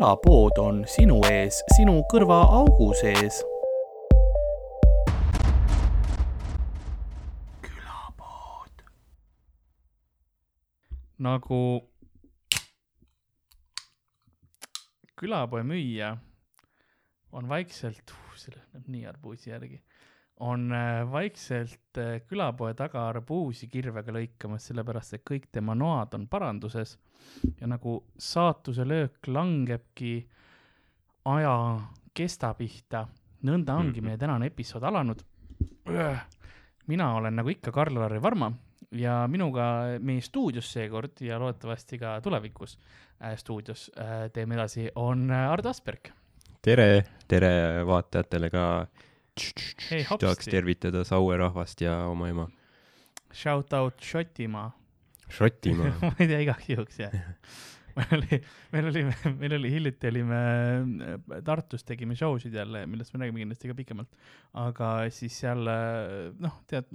külapood on sinu ees, sinu kõrvaaugu sees. külapood. nagu külapoe müüja on vaikselt uh,, see läheb nii arbuusi järgi, on äh, vaikselt äh, külapoe taga arbuusi kirvega lõikamas, sellepärast et kõik tema noad on paranduses ja nagu saatuse löök langebki aja kesta pihta, nõnda ongi meie tänane episood alanud. mina olen nagu ikka Karl-Lari Varma ja minuga meie stuudios seekord ja loodetavasti ka tulevikus äh, stuudios äh, teeme edasi, on äh, Ardo Asperg. tere, tere vaatajatele ka. Hei, hopsti. tahaks tervitada Saue rahvast ja oma ema. Shout out Šotimaa Šotimaa ma ei tea, igaks juhuks jah. meil oli, meil oli, meil oli hiljuti olime Tartus tegime show sid jälle, millest me räägime kindlasti ka pikemalt. aga siis seal noh, tead,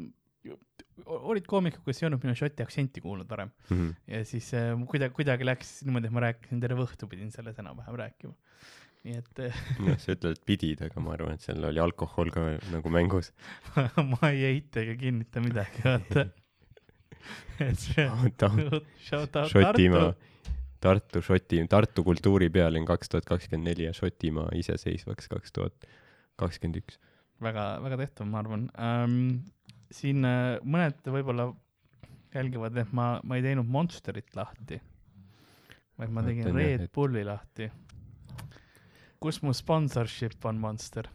olid koomikud, kes ei olnud minu šoti aktsenti kuulnud varem Mhm. ja siis kuidagi, kuidagi läks niimoodi, et ma rääkisin terve õhtu pidin selles enam-vähem rääkima. Nii et noh, sa ütled, et pidid, aga ma arvan, et seal oli alkohol ka nagu mängus. ma ei eita ega kinnita midagi, vaata. et see shout out Šotimaa Tartu., Šoti, Tartu kultuuripealinn kaks tuhat kakskümmend neli ja Šotimaa iseseisvaks kaks tuhat kakskümmend üks. väga, väga tehtav, ma arvan ähm,. siin äh, mõned võib-olla jälgivad, et ma, ma ei teinud Monsterit lahti, vaid ma tegin Red Bulli lahti. Kus mu sponsorship on Monster?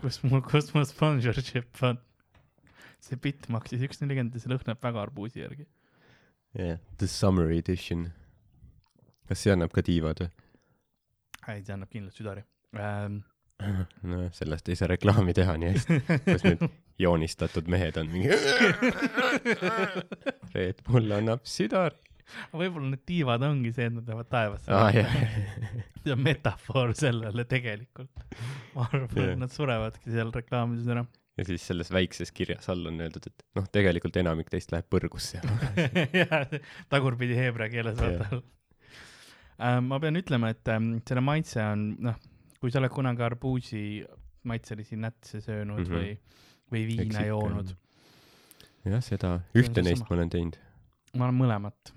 kus mu, kus mu sponsorship on? see bitt maksis üks nelikümmend ja see lõhnab väga arbuusi järgi. jah, The Summer Edition. kas see annab ka tiivad või? ei, see annab kindlalt südari ähm,. nojah, sellest ei saa reklaami teha nii hästi. kas need joonistatud mehed on mingi Red Bull annab südari. võib-olla need tiivad ongi see, et nad lähevad taevasse jah, see on metafoor sellele tegelikult. ma arvan yeah., nad surevadki seal reklaamides ära. ja siis selles väikses kirjas all on öeldud, et noh, tegelikult enamik teist läheb põrgusse. jah, tagurpidi heebrea keeles vaata yeah.. ma pean ütlema, et ähm, selle maitse on, noh, kui sa oled kunagi arbuusi maitselisi nätse söönud mm. -hmm. või, või viina ikka joonud, jah, seda, ühte neist ma olen teinud. ma olen mõlemat.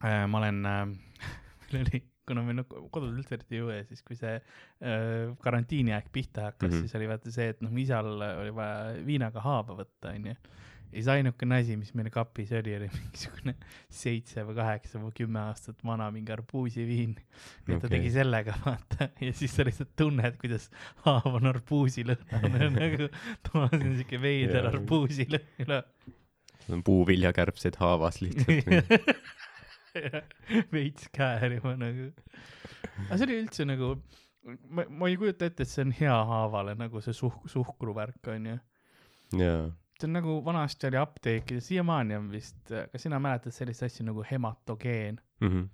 Ma olen äh, meil oli, kuna meil nagu kodus üldse eriti ei jõue, siis kui see äh, karantiiniaeg pihta hakkas mm. -hmm. siis oli vaata see, et noh, isal oli vaja viinaga haaba võtta, onju. ja siis ainukene asi, mis meil kapis oli, oli mingisugune seitse või kaheksa või kümme aastat vana mingi arbuusiviin. nii et ta tegi sellega, vaata, ja siis sa lihtsalt tunned, kuidas haav on arbuusilõhna nagu toas on siuke veider arbuusilõhn puuviljakärbsed haavas lihtsalt. veits käärima nagu. aga see oli üldse nagu, ma, ma ei kujuta ette, et see on hea haavale nagu see suhk-, suhkruvärk onju. jaa, see on nagu vanasti oli apteekides, siiamaani on vist, kas sina mäletad sellist asja nagu hematogeen? Mhm.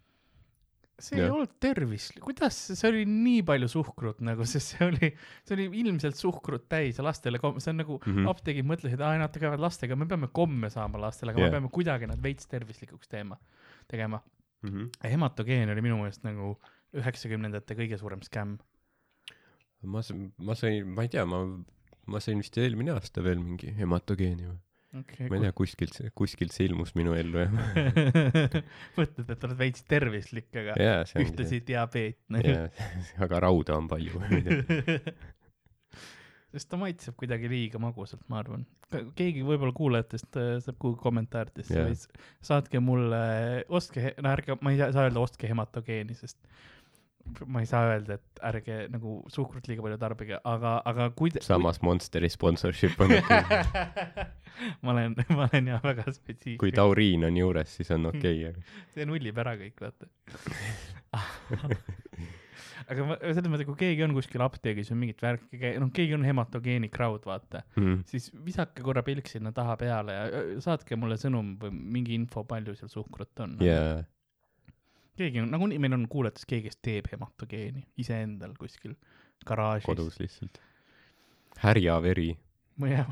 see ei Jah. olnud tervislik, kuidas, see oli nii palju suhkrut nagu, sest see oli, see oli ilmselt suhkrut täis ja lastele kom-, see on nagu mm. -hmm. apteegid mõtlesid, aa nad käivad lastega, me peame komme saama lastele, aga yeah. Me peame kuidagi nad veits tervislikuks teema, tegema. Mhm. hematogeen oli minu meelest nagu üheksakümnendate kõige suurem skämm. ma, ma sain, ma ei tea, ma, ma sain vist eelmine aasta veel mingi hematogeeni või? Okay, ma ei tea, kuskilt, kuskilt see ilmus minu ellu jah. mõtled, et oled veits tervislik, aga ongi ühtlasi diabeetne. jaa, aga rauda on palju. sest ta maitseb kuidagi liiga magusalt, ma arvan. keegi võib-olla kuulajatest äh, saab kuhugi kommentaaridesse yeah. või saatke mulle, ostke, no ärge, ma ei saa öelda ostke hematogeeni, sest ma ei saa öelda, et ärge nagu suhkrut liiga palju tarbige, aga, aga kui te, samas Monsteri sponsorship on, ma olen, ma olen jah väga spetsiifiline. kui tauriin on juures, siis on okei okay, see nullib ära kõik, vaata. aga ma, selles mõttes, kui keegi on kuskil apteegis või mingit värki, noh, keegi on hematogeeni crowd, vaata, mm. siis visake korra pilk sinna taha peale ja saatke mulle sõnum või mingi info, palju seal suhkrut on. jaa, keegi on, nagunii meil on kuulajates keegi, kes teeb hematogeeni iseendal kuskil garaažis. kodus lihtsalt. härjaveri, tea,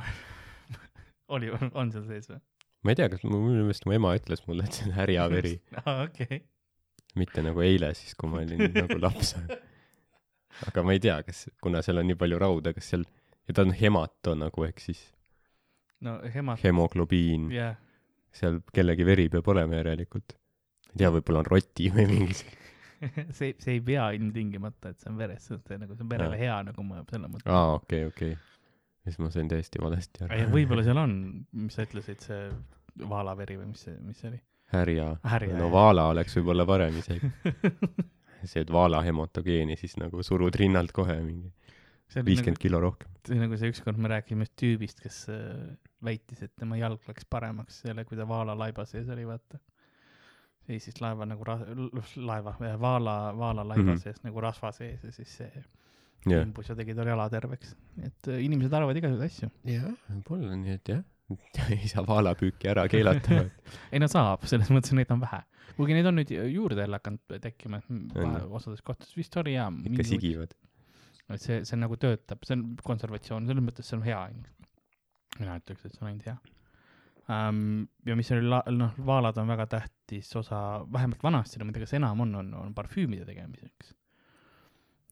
oli, on seal sees või? ma ei tea, kas mu, minu meelest mu ema ütles mulle, et see on härjaveri. aa, okei. Mitte nagu eile siis, kui ma olin nagu laps. aga ma ei tea, kas, kuna seal on nii palju rauda, kas seal, ja ta on hemato nagu ehk siis no hemat-, hemoglobiin, jah, seal kellegi veri peab olema järelikult. ei tea, võib-olla on roti või mingi see, see, ei pea ilmtingimata, et see on veres, see on nagu, see on verele hea nagu mõjub selle mõttes. aa, okei, okei. siis ma sain täiesti valesti aru. võib-olla seal on, mis sa ütlesid, see vaalaveri või mis see, mis see oli? härja. Härja, no jah. vaala oleks võib-olla parem isegi. see, et vaala hemotogeeni, siis nagu surud rinnalt kohe mingi see oli nagu viiskümmend, kilo rohkem. see nagu see ükskord me rääkisime ühest tüübist, kes äh, väitis, et tema jalg läks paremaks selle, kui ta vaala laiba sees oli, vaata. seisis laeva nagu ra-, laeva, vaala, vaala laiba mm. -hmm. sees nagu rasva sees ja siis see jah, imbus ja tegi tal jala terveks. et äh, inimesed arvavad igasuguseid asju. jah, võib-olla nii, et jah, ei saa vaalapüüki ära keelata. ei no saab, selles mõttes, neid on vähe. kuigi neid on nüüd juurde jälle hakanud tekkima, et osades kohtades vist oli jaa. ikka. sigivad. et see, see nagu töötab, see on konservatsioon, selles mõttes see on hea. mina ütleks, et see on ainult hea um,. ja mis oli, noh, vaalad on väga tähtis osa, vähemalt vanasti, no ma ei tea, kas enam on, on, on parfüümide tegemiseks.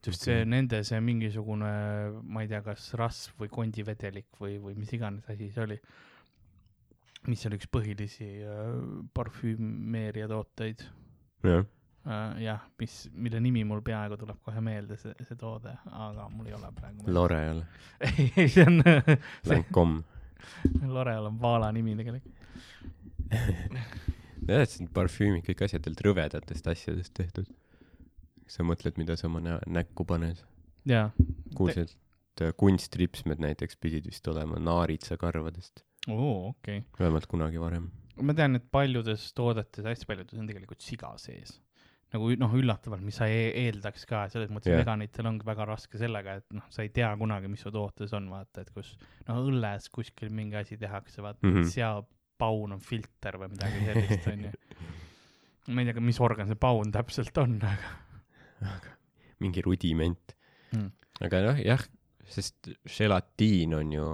Sest see, nende see mingisugune, ma ei tea, kas rasv või kondivedelik või, või mis iganes asi see oli, mis oli üks põhilisi äh, parfüümeeria tooteid jah, uh,, jah, mis, mille nimi mul peaaegu tuleb kohe meelde, see, see toode, aga mul ei ole praegu. L'Oreal, ei, ei see on, Lancome. L'Oreal on Vaala nimi tegelikult. tead, et need parfüümid, kõik asjad tegelikult rõvedatest asjadest tehtud. Sa mõtled, mida sa oma nä- näkku paned? jaa, kuulsin, et äh, kunstripsmed näiteks pidid vist olema naaritsakarvadest, oo, okei okay.. vähemalt kunagi varem. ma tean, et paljudes toodetes, hästi paljudes on tegelikult siga sees. nagu noh, üllatavalt, mis sa e eeldaks ka, selles mõttes yeah. veganitel ongi väga raske sellega, et noh, sa ei tea kunagi, mis su tootes on, vaata, et kus noh, õlles kuskil mingi asi tehakse, vaata mm. -hmm. seapaun on filter või midagi sellist, onju. ma ei tea, mis organ see paun täpselt on, aga mingi rudiment. Mm. aga noh, jah, sest želatiin on ju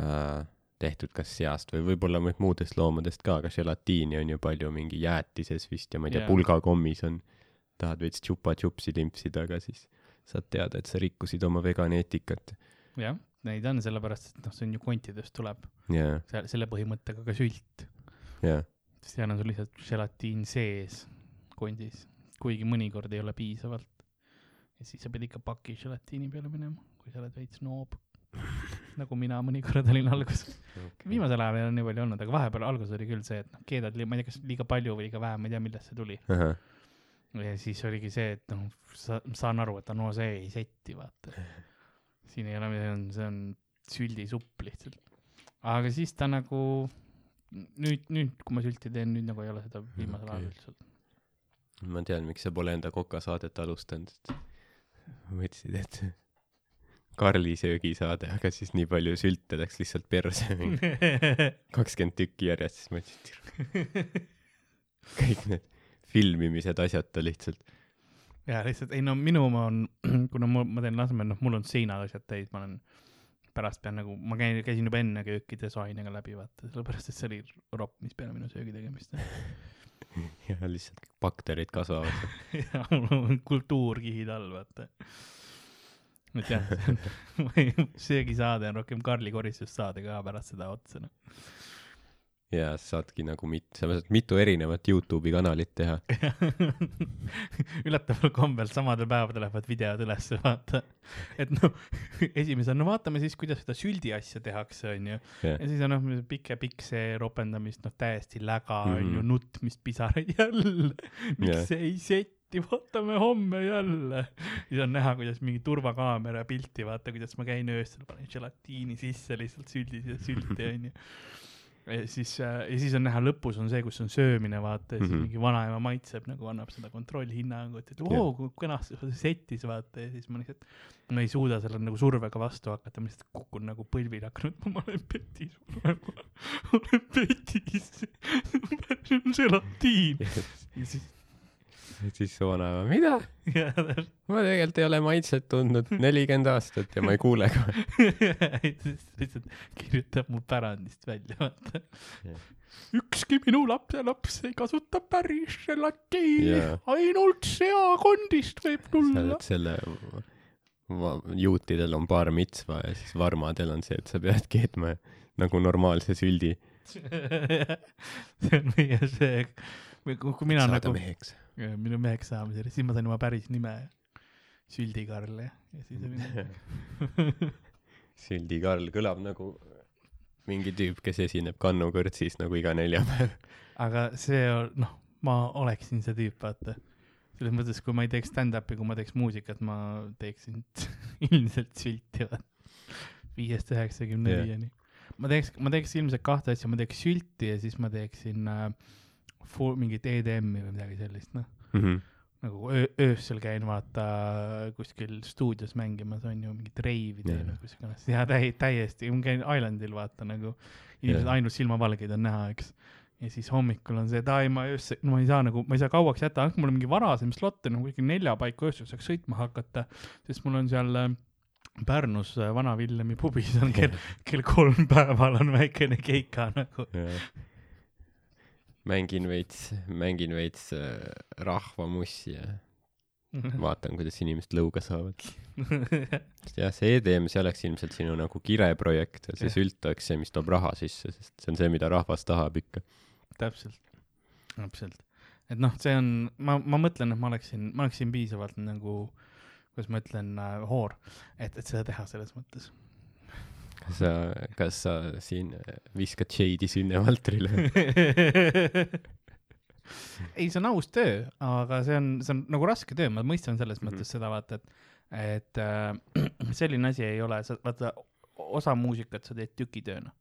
äh, tehtud kas seast või võib-olla muudest loomadest ka, aga želatiini on ju palju mingi jäätises vist ja ma ei tea yeah., pulgakommis on, tahad veits tšupa-tšupsi limpsida, aga siis saad teada, et sa rikkusid oma veganeetikat. Jah, neid on sellepärast, et noh, see on ju kontidest tuleb, seal selle põhimõttega ka sült, sest seal on sul lihtsalt želatiin sees kondis, kuigi mõnikord ei ole piisavalt. ja siis sa pead ikka paki želatiini peale minema, kui sa oled veits noob. nagu mina mõnikord olin alguses. viimasel ajal ei ole nii palju olnud, aga vahepeal alguses oli küll see, et noh, keedad, ma ei tea, kas liiga palju või liiga vähe, ma ei tea, millest see tuli. ahah, ja siis oligi see, et noh, sa, saan aru, et no see ei setti, vaata. siin ei ole, see on, see on süldisupp lihtsalt. aga siis ta nagu nüüd, nüüd, kui ma sülti teen, nüüd nagu ei ole seda viimasel ajal Okei. üldse. Ma tean, miks sa pole enda kokasaadet alustanud, et mõtlesid, et Karli söögisaade, aga siis nii palju sülte läks lihtsalt perse, kakskümmend tükki järjest, siis mõtlesin, kõik need filmimised asjata lihtsalt. ja lihtsalt, ei no minu oma on, kuna ma, ma teen Lasnamäel, noh, mul on seinad asjad täis, ma olen, pärast pean nagu, ma käin, käisin juba enne kööki desainiga läbi, vaata, sellepärast et see oli ropp, mis peale minu söögi tegemist. ja lihtsalt bakterid kasvavad. ja mul on kultuurkihid all, vaata. et jah, söögisaade on rohkem Karli koristussaade ka pärast seda otsa, noh. Ja saadki nagu mit-, sa saad mitu erinevat Youtube'i kanalit teha. üllataval kombel samadel päevadel lähevad videod ülesse, vaata. et noh, esimesena no vaatame siis, kuidas seda süldi asja tehakse, onju. ja siis on noh, pikk ja pikk see ropendamist, noh täiesti läga Mhm. onju, nutmist, pisaraid jälle. miks Jah. see ei setti, vaatame homme jälle. siis on näha, kuidas mingi turvakaamera pilti, vaata, kuidas ma käin öösel, panen želatiini sisse lihtsalt süldi, sülti onju. Ja siis, ja siis on näha lõpus on see, kus on söömine, vaata, ja siis Mhm. mingi vanaema maitseb nagu annab seda kontrollhinnangut, et oo, kui kenasti see settis, vaata, ja siis ma lihtsalt, ma ei suuda sellele nagu survega vastu hakata, ma lihtsalt kukun nagu põlvili hakanud, ma olen petis, ma olen petis, see on želatiin. ja siis siis su vanaema, mida? ma tegelikult ei ole maitset tundnud nelikümmend aastat ja ma ei kuule ka. lihtsalt kirjutab mu pärandist välja, vaata Jah.. ükski minu lapselaps ei kasuta päris želatiini Jaa. ainult seakondist võib tulla selle, juutidel on bar mitsva ja siis varmadel on see, et sa pead keetma nagu normaalse süldi. see on meie see, kui mina saada nagu, meheks. minu meheks saamisel, siis ma sain oma päris nime, Süldi Karl ja, siis oli süldi Karl kõlab nagu mingi tüüp, kes esineb Kannu kõrtsis nagu iga neljapäev. aga see on, noh, ma oleksin see tüüp, vaata. selles mõttes, kui ma ei teeks stand-up'i, kui ma teeks muusikat, ma teeksin ilmselt sülti, vaata. viiest üheksakümne viieni. ma teeks, ma teeks ilmselt kahte asja, ma teeks sülti ja siis ma teeksin äh, mingit EDM-i või midagi sellist, noh. nagu öö, öösel käin vaata kuskil stuudios mängimas onju mingit reivi teen Jaa. või kus iganes. Ja täi- täiesti ma käin Islandil vaata nagu. Inimesed Jaa. ainult silmavalgeid on näha eks. Ja siis hommikul on see et aa ei ma öösel no ma ei saa nagu ma ei saa kauaks jätta andke mulle mingi varasem slot on nagu kuskil nelja paiku öösel saaks sõitma hakata sest mul on seal äh, Pärnus äh, Vana-Villemi pubis on kell kell kolm päeval on väikene keika nagu mängin veits, mängin veits äh, rahvamussi ja vaatan, kuidas inimesed lõuga saavad. jah, see EDM, see oleks ilmselt sinu nagu kireprojekt ja see sült oleks see, mis toob raha sisse, sest see on see, mida rahvas tahab ikka. täpselt, täpselt. et noh, see on, ma, ma mõtlen, et ma oleksin, ma oleksin piisavalt nagu, kuidas ma ütlen äh,, hoor, et, et seda teha selles mõttes. Kas sa, kas sa siin äh, viskad shade'i Sünne Valtrile? ei, see on aus töö, aga see on, see on nagu raske töö, ma mõistan selles Mhm. mõttes seda vaata, et, et äh, selline asi ei ole, sa vaata, osa muusikat sa teed tükitööna.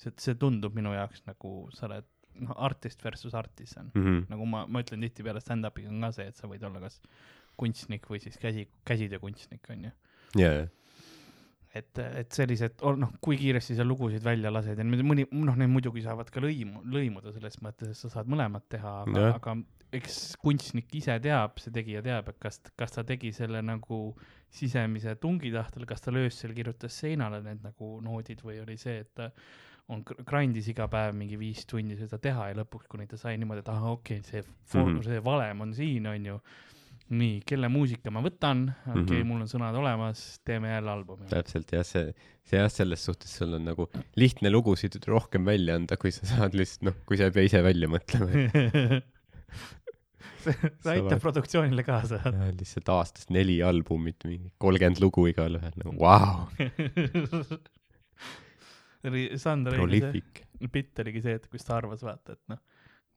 see, see tundub minu jaoks nagu sa oled, noh, artist versus artisan. Mhm. nagu ma, ma ütlen tihtipeale stand-up'iga on ka see, et sa võid olla kas kunstnik või siis käsi, käsitöökunstnik onju. jaa, et, et sellised, noh, kui kiiresti sa lugusid välja lased ja mõni, noh, need muidugi saavad ka lõimu, lõimuda selles mõttes, et sa saad mõlemat teha, aga Jah., aga eks kunstnik ise teab, see tegija teab, et kas, kas ta tegi selle nagu sisemise tungi tahtel, kas ta öösel kirjutas seinale need nagu noodid või oli see, et ta on, grind'is iga päev mingi viis tundi seda teha ja lõpuks, kuni ta sai niimoodi, et ahah, okei okay,, see mm. -hmm. see valem on siin, onju nii, kelle muusika ma võtan, okei okay,, Mhm. mul on sõnad olemas, teeme jälle albumi. täpselt jah, see, see jah, selles suhtes sul on nagu lihtne lugusid rohkem välja anda, kui sa saad lihtsalt noh, kui sa ei pea ise välja mõtlema. see Sa aitab produktsioonile kaasa. lihtsalt aastas neli albumit, mingi kolmkümmend lugu igalühel, nagu vau, oli Sander prolific see, bitt oligi see, et kus ta arvas, vaata, et noh,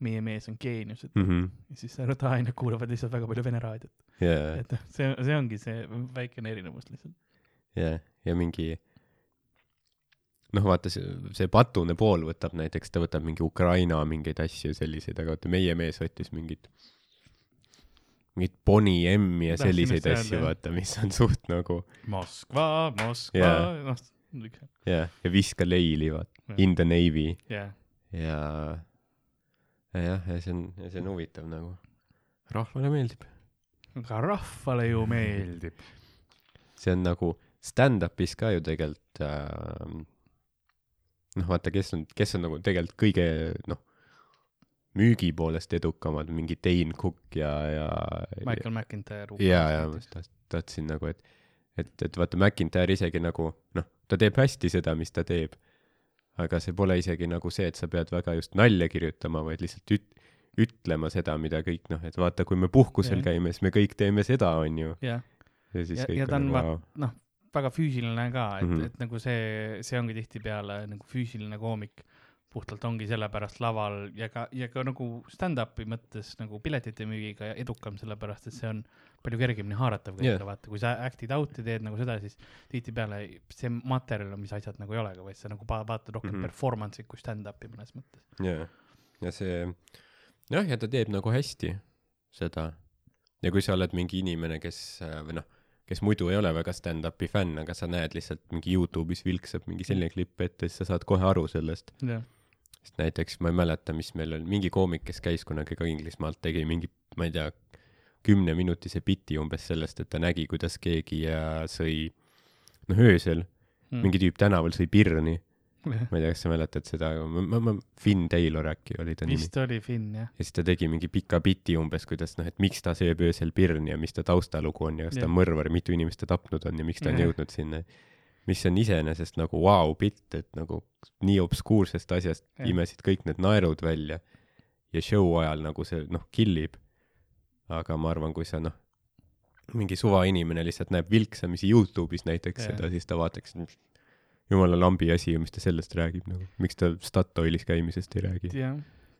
meie mees on geenius, et mm. -hmm. ja siis ta aina kuulavad lihtsalt väga palju vene raadiot. ja, et noh, see, see ongi see väikene erinevus lihtsalt. ja, ja mingi noh, vaata see, see patune pool võtab näiteks, ta võtab mingi Ukraina mingeid asju selliseid, aga vaata meie mees võttis mingit mingit Bonnie M-i ja selliseid asju, vaata, mis on suht nagu Moskva, Moskva Jaa., noh, jah, ja Viska leili, vaata, Jah. In the Navy jah. ja ja jah, ja see on, see on huvitav nagu. rahvale meeldib. aga rahvale ju meeldib. see on nagu stand-up'is ka ju tegelikult äh, noh, vaata, kes on, kes on nagu tegelikult kõige noh, müügi poolest edukamad, mingi Dane Cook ja, ja Michael McIntyre. ja, ja ma taht- tahtsin nagu, et et, et vaata McIntyre isegi nagu noh, ta teeb hästi seda, mis ta teeb. Aga see pole isegi nagu see, et sa pead väga just nalja kirjutama, vaid lihtsalt üt-, ütlema seda, mida kõik noh, et vaata, kui me puhkusel Jah. käime, siis me kõik teeme seda, onju. jah, ja Ja- kõik ja ta on nagu, vaat- vau. noh, väga füüsiline ka, et mm. -hmm. et nagu see, see ongi tihtipeale nagu füüsiline koomik puhtalt ongi sellepärast laval ja ka, ja ka nagu stand-up'i mõttes nagu piletite müügiga edukam, sellepärast et see on palju kergemini haaratav kõigile yeah., vaata, kui sa act'id out'i teed nagu seda, siis tihtipeale see materjal on, mis asjad nagu ei olegi, vaid sa nagu vaatad rohkem mm. -hmm. performance'i kui stand-up'i mõnes mõttes. jaa, ja see jah, ja ta teeb nagu hästi seda. ja kui sa oled mingi inimene, kes või noh, kes muidu ei ole väga stand-up'i fänn, aga sa näed lihtsalt mingi Youtube'is vilksab mingi selline klipp ette, siis sa saad kohe aru sellest. jah, sest näiteks ma ei mäleta, mis meil oli, mingi koomik, kes käis kunagi ka Inglismaalt, tegi mingi, ma ei tea, kümneminutise biti umbes sellest, et ta nägi, kuidas keegi sõi noh, öösel Mm. mingi tüüp tänaval sõi pirni, ma ei tea, kas sa mäletad seda, ma, ma, Finn Taylor äkki oli ta nimi. vist oli Finn jah. ja siis ta tegi mingi pika biti umbes, kuidas noh, et miks ta sööb öösel pirni ja mis ta taustalugu on ja kas ta on mõrvar, mitu inimest ta tapnud on ja miks ta on Jah. jõudnud sinna. mis on iseenesest nagu vau pilt, et nagu nii obskuursest asjast Jah. imesid kõik need naerud välja ja show ajal nagu see noh, killib. Aga ma arvan, kui sa noh, mingi suvainimene lihtsalt näeb vilksamisi Youtube'is näiteks Jah. seda, siis ta vaataks, jumala lambi asi ju, mis ta sellest räägib nagu, miks ta Statoilis käimisest ei räägi. jah,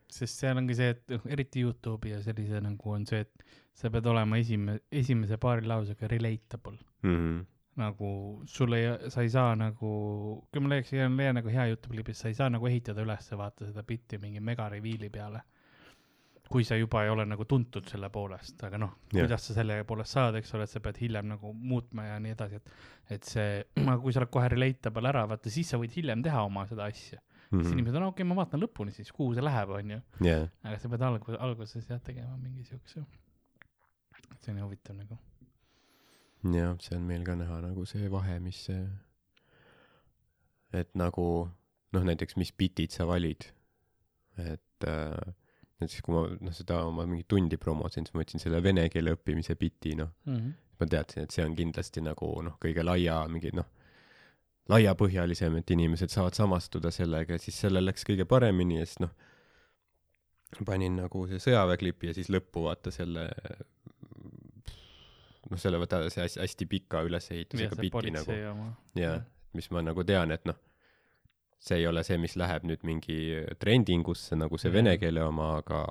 sest seal ongi see, et noh, eriti Youtube'i ja sellise nagu on see, et sa pead olema esime-, esimese paari lausega relatable. Mm -hmm. nagu sul ei, sa ei saa nagu, kui ma leiaks, leian nagu hea Youtube'i klipi, sa ei saa nagu ehitada üles, vaata seda bitti mingi mega reveal'i peale. Kui sa juba ei ole nagu tuntud selle poolest, aga noh, Jah. kuidas sa selle poolest saad, eks ole, et sa pead hiljem nagu muutma ja nii edasi, et, et see, aga kui sa oled kohe relatable ära, vaata siis sa võid hiljem teha oma seda asja mm. -hmm. siis inimesed on, okei okay,, ma vaatan lõpuni siis, kuhu see läheb, onju. jaa, aga sa pead algus, alguses jah tegema mingi siukse, see on huvitav nagu. jah, see on meil ka näha nagu see vahe, mis see, et nagu noh, näiteks mis bitid sa valid. et äh, näiteks kui ma noh, seda oma mingit tundi promosin, siis ma võtsin selle vene keele õppimise biti, noh, Mm -hmm. ma teadsin, et see on kindlasti nagu noh, kõige laia mingi noh, laiapõhjalisem, et inimesed saavad samastuda sellega ja siis sellel läks kõige paremini ja siis noh, panin nagu see sõjaväeklipi ja siis lõppu vaata selle noh, selle vaata see hästi, hästi pika ülesehitusega biti nagu politsei oma. ja mis ma nagu tean, et noh, see ei ole see, mis läheb nüüd mingi trendingusse nagu see Mhm. vene keele oma, aga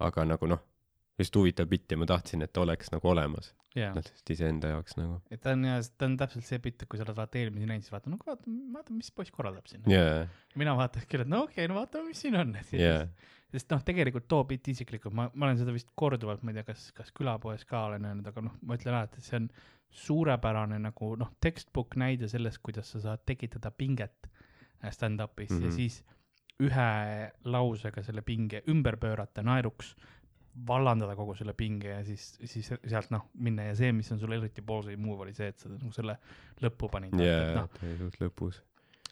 aga nagu noh, just huvitav bitt ja ma tahtsin, et oleks nagu olemas, jaa, noh, lihtsalt iseenda jaoks nagu. et ta on jah, ta on täpselt see bitt, et kui sa oled vaata eelmisi näinud, siis vaata, no vaata, vaata, mis poiss korraldab siin. jaa, mina vaataks küll, et no okei okay,, no vaatame, mis siin on. jaa, sest noh, tegelikult too bitt isiklikult, ma, ma olen seda vist korduvalt, ma ei tea, kas, kas külapoes ka olen öelnud, aga noh, ma ütlen alati, et see on suurepärane nagu noh, textbook näide sellest, kuidas sa saad tekitada pinget äh, stand-up'is mm -hmm. Mhm. ja siis ühe lausega selle pinge ümber pöörata naeruks, vallandada kogu selle pinge ja siis, siis sealt noh, minna ja see, mis on sul eriti ballsy move oli see, et sa nagu selle lõppu panid. jaa noh, ta oli suht lõpus.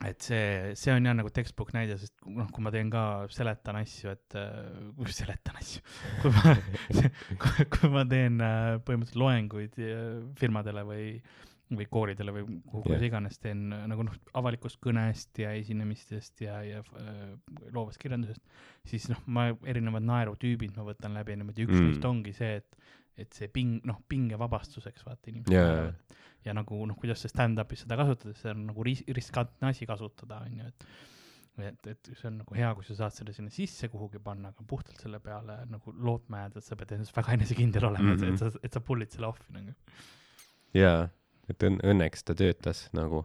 Et see, see on jah nagu textbook näide, sest noh, kui ma teen ka, seletan asju, et äh, seletan asju, kui ma kui, kui ma teen äh, põhimõtteliselt loenguid äh, firmadele või, või koolidele või kuhu yeah. iganes teen äh, nagu noh, avalikust kõnest ja esinemistest ja, ja äh, loovast kirjandusest, siis noh, ma erinevad naerutüübid ma võtan läbi niimoodi, üks Mm. neist ongi see, et, et see ping, noh, pingevabastuseks vaata inimesed Jaa, naeravad. Ja nagu noh, kuidas sa stand-up'is seda kasutad, see on nagu ris-, riskantne asi kasutada, on ju, et et, et see on nagu hea, kui sa saad selle sinna sisse kuhugi panna, aga puhtalt selle peale nagu lootma jääda, et sa pead endas väga enesekindel olema mm, -hmm. Mhm. et sa, et sa pull'id selle off'i nagu. jaa, et õn-, õnneks ta töötas nagu,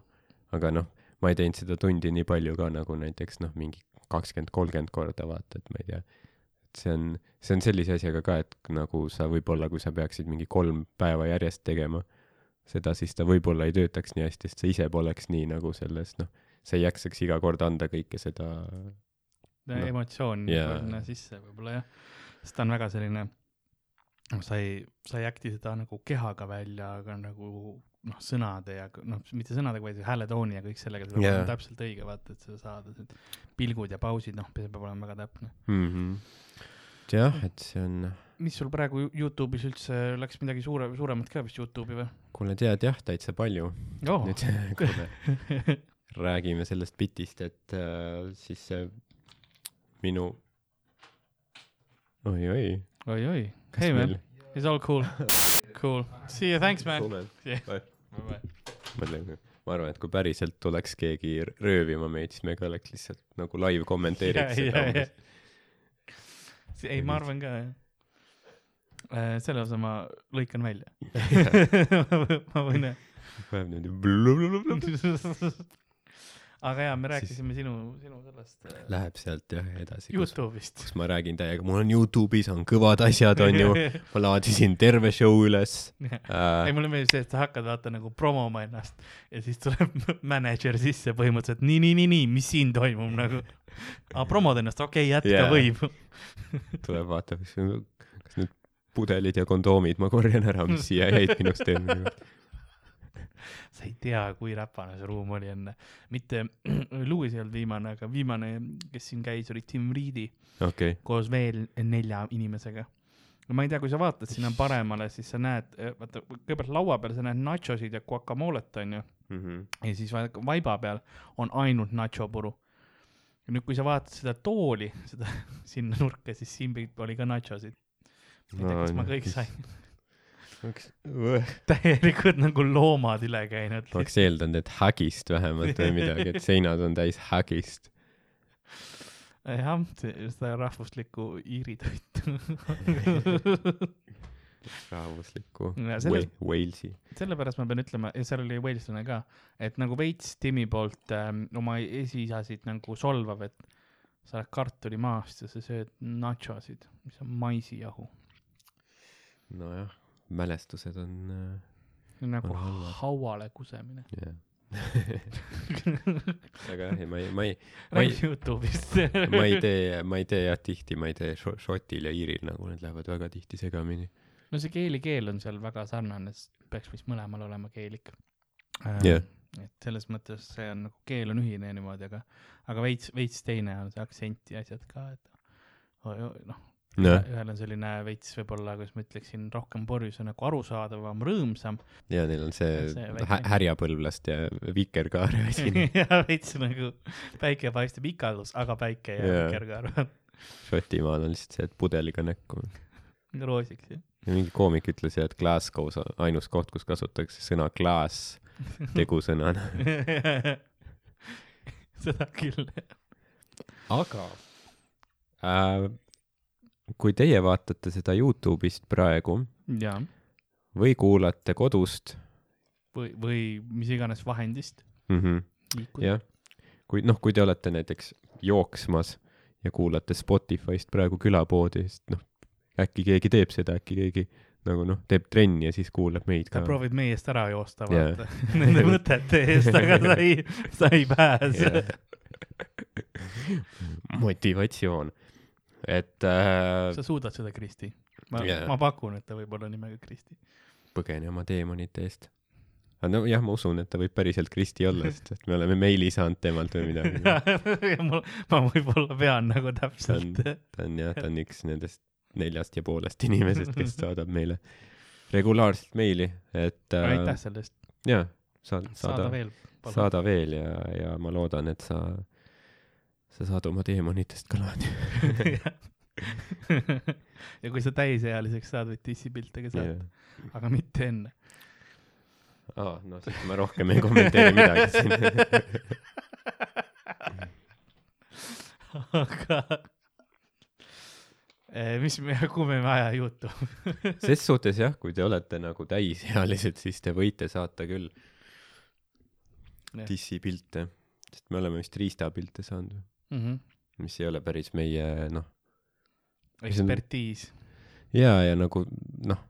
aga noh, ma ei teinud seda tundi nii palju ka nagu näiteks noh, mingi kakskümmend, kolmkümmend korda vaata, et ma ei tea. et see on, see on sellise asjaga ka, et nagu sa võib-olla, kui sa peaksid mingi kolm päeva järjest tegema seda, siis ta võib-olla ei töötaks nii hästi, sest sa ise poleks nii nagu selles noh, sa ei jaksaks iga kord anda kõike seda no. Noh, emotsioon yeah. sinna sisse võib-olla jah, sest ta on väga selline, noh, sa ei, sa ei act'i seda nagu kehaga välja, aga nagu noh, sõnade ja noh, mitte sõnadega, vaid hääletooni ja kõik sellega, see peab Jaa. olema täpselt õige, vaata, et sa saad need pilgud ja pausid, noh, see peab olema väga täpne. mm. -hmm. jah, et see on, mis sul praegu Yo- Youtube'is üldse läks midagi suure, suuremat ka vist Youtube'i või kuule tead jah, täitsa palju oh.? nüüd kui me räägime sellest bitist, et äh, siis see minu oi-oi. oi-oi, hey man, it's all cool, cool, see you, thanks man. Yeah. Bye. mõtlen, ma arvan, et kui päriselt tuleks keegi röövima meid, siis me ka oleks lihtsalt nagu live kommenteeriks Jaa, seda jaa, umbes. ei, ma arvan ka jah. Selle osa ma lõikan välja. ma võin läheb niimoodi. aga jaa, me Siis- rääkisime sinu, sinu sellest äh, Läheb sealt jah edasi, Youtube'ist. kus ma räägin täiega, mul on Youtube'is on kõvad asjad onju, ma laadisin terve show üles ei, äh,. mulle meeldib see, et sa hakkad vaata nagu promoma ennast ja siis tuleb mänedžer sisse põhimõtteliselt nii, nii, nii, nii, mis siin toimub nagu. aa, promod ennast, okei okay,, jätka yeah. võib. tuleb kas nüüd pudelid ja kondoomid ma korjan ära, mis siia jäid minust eelmine kord. sa ei tea, kui räpane see ruum oli enne. mitte Louis ei olnud viimane, aga viimane, kes siin käis, oli Tim Reedi okei, koos veel nelja inimesega. no ma ei tea, kui sa vaatad sinna paremale, siis sa näed, vaata kõigepealt laua peal sa näed nachosid ja guacamolet onju Mhm. ja siis vaiba peal on ainult nachopuru. ja nüüd, kui sa vaatad seda tooli, seda sinna nurka, siis siin oli ka nachosid. Ma ei tea, kas ma kõik sain, täielikult nagu loomad üle käinud. oleks eeldanud, et hägist vähemalt või midagi, et seinad on täis hägist. jah, seda rahvuslikku Iiri toitu. rahvuslikku selle- Walesi. sellepärast ma pean ütlema, seal oli Waleslane ka, et nagu veits Timmi poolt ähm, oma esiisasid nagu solvav, et sa oled kartulimaast ja sa sööd nachosid, mis on maisijahu. nojah, mälestused on nagu On hauale kusemine. äh,, jah. aga jah, ma ei, ma ei, räägi, Youtube'ist. ma ei tee, ma ei tee jah tihti, ma ei tee šo- šotil ja iiril nagu need lähevad väga tihti segamini. no see keeli keel on seal väga sarnane, peaks vist mõlemal olema keelik. Jah. et selles mõttes see on nagu keel on ühine niimoodi, aga, aga veits, veits teine on see aktsent ja asjad ka, et noh, ühel on selline veits võib-olla, kuidas ma ütleksin, rohkem porjus on nagu arusaadavam, rõõmsam ja neil on see, See väike- hä- härjapõlvlast ja vikerkaare asi. ja veits nagu päike paistab ikaldus, aga päike ja Jaa. vikerkaar Šotimaal on lihtsalt see, et pudeliga näkku. on roosiks jah. ja mingi koomik ütles jah, et Glasgow's on ainus koht, kus kasutatakse sõna glass tegusõnana. seda küll. aga äh, kui teie vaatate seda Youtube'ist praegu jaa, või kuulate kodust või, või mis iganes vahendist mm, -hmm, jah, kui noh, kui te olete näiteks jooksmas ja kuulate Spotify'st praegu külapoodi, siis noh, äkki keegi teeb seda, äkki keegi nagu noh, teeb trenni ja siis kuulab meid sa ka. proovid meie eest ära joosta, vaata, nende võtete eest, aga sa ei, sa ei pääse. motivatsioon, et äh, sa suudad seda, Kristi? ma yeah., ma pakun, et ta võib olla nimega Kristi. põgene oma teemonite eest. aga no jah, ma usun, et ta võib päriselt Kristi olla, sest et me oleme meili saanud temalt või midagi. mul, ma võib-olla pean nagu täpselt., ta on jah, ta on üks nendest neljast ja poolest inimesest, kes saadab meile regulaarselt meili, et aitäh äh, selle eest, jaa, saad, saada saada, veel. saada veel ja, ja ma loodan, et sa, sa saad oma teemonitest ka lahti. ja kui sa täisealiseks saad, võid dissipilte ka saata, aga mitte enne. aa, no siis ma rohkem ei kommenteeri midagi siin. aga Eh, mis me, kuhu me aja jutu? ses suhtes jah, kui te olete nagu täisealised, siis te võite saata küll dissipilte, sest me oleme vist riistapilte saanud, Mhm. mis ei ole päris meie noh, ekspertiis. ja, ja nagu noh,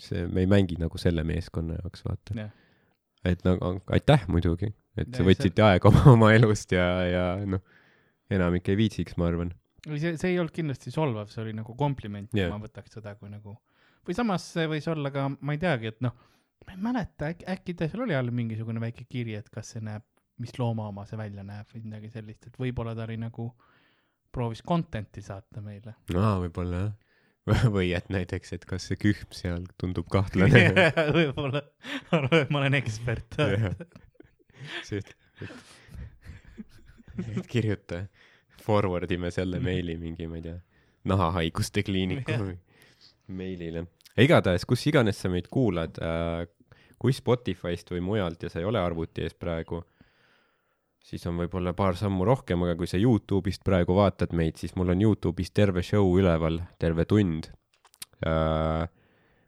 see, me ei mängi nagu selle meeskonna jaoks, vaata Jah.. et nagu aitäh muidugi, et Ja te see- võtsite aega oma, oma elust ja, ja noh, enamik ei viitsiks, ma arvan. see, see ei olnud kindlasti solvav, see oli nagu kompliment yeah., ma võtaks seda kui nagu, või samas see võis olla ka, ma ei teagi, et noh, ma ei mäleta, äkki, äkki ta seal oli all mingisugune väike kiri, et kas see näeb, mis looma oma see välja näeb või midagi sellist, et võib-olla ta oli nagu, proovis content'i saata meile. aa, võib-olla jah. või et näiteks, et kas see kühm seal tundub kahtlane. võib-olla, arvan, et ma olen ekspert. see, et, et, kirjuta, forward ime selle meili mingi, ma ei tea, nahahaiguste kliiniku Jah. meilile. igatahes, kus iganes sa meid kuulad äh,, kui Spotify'st või mujalt ja sa ei ole arvuti ees praegu, siis on võib-olla paar sammu rohkem, aga kui sa Youtube'ist praegu vaatad meid, siis mul on Youtube'is terve show üleval, terve tund äh,.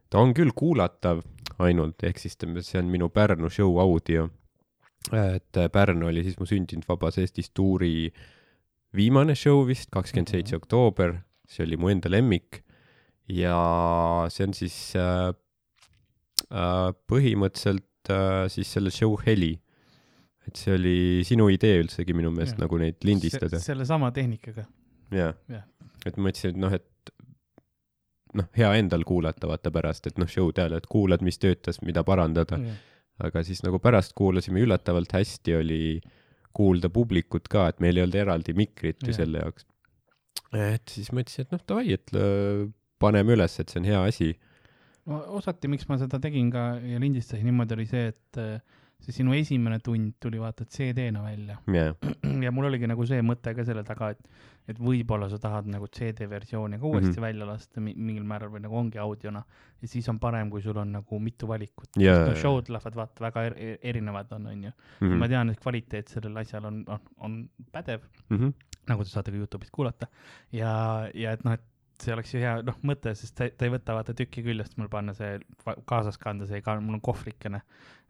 ta on küll kuulatav ainult, ehk siis see on minu Pärnu show audio. et äh, Pärnu oli siis mu sündinud Vabas Eestis tuuri viimane show vist, kakskümmend seitse Mhm. oktoober, see oli mu enda lemmik ja see on siis äh, äh, põhimõtteliselt äh, siis selle show heli. Et see oli sinu idee üldsegi minu meelest Jah. nagu neid lindistada. sellesama tehnikaga. jaa Jah. et ma mõtlesin, et noh, et noh, hea endal kuulata vaata pärast, et noh, show'd ajal, et kuulad, mis töötas, mida parandada, aga siis nagu pärast kuulasime üllatavalt hästi oli kuulda publikut ka, et meil ei olnud eraldi mikrit ju Jah. selle jaoks. et siis mõtlesin, et noh, davai, et lõ- paneme üles, et see on hea asi. osati, miks ma seda tegin ka ja lindistasin niimoodi, oli see, et äh, see sinu esimene tund tuli vaata CD-na välja jah, ja mul oligi nagu see mõte ka selle taga, et, et võib-olla sa tahad nagu CD-versiooni ka uuesti mm. -hmm. välja lasta mi- mingil määral või nagu ongi audiona ja siis on parem, kui sul on nagu mitu valikut. Jaa, no show'd lähevad vaata väga er er erinevad on, onju. Mhm. ma tean, et kvaliteet sellel asjal on, on, on pädev, Mhm. nagu te saate ka Youtube'ist kuulata ja, ja et noh, et see oleks ju hea noh mõte, sest ta, ta ei võta vaata tükki küljest mul panna see kaasas kanda, see ka mul on kohvrikene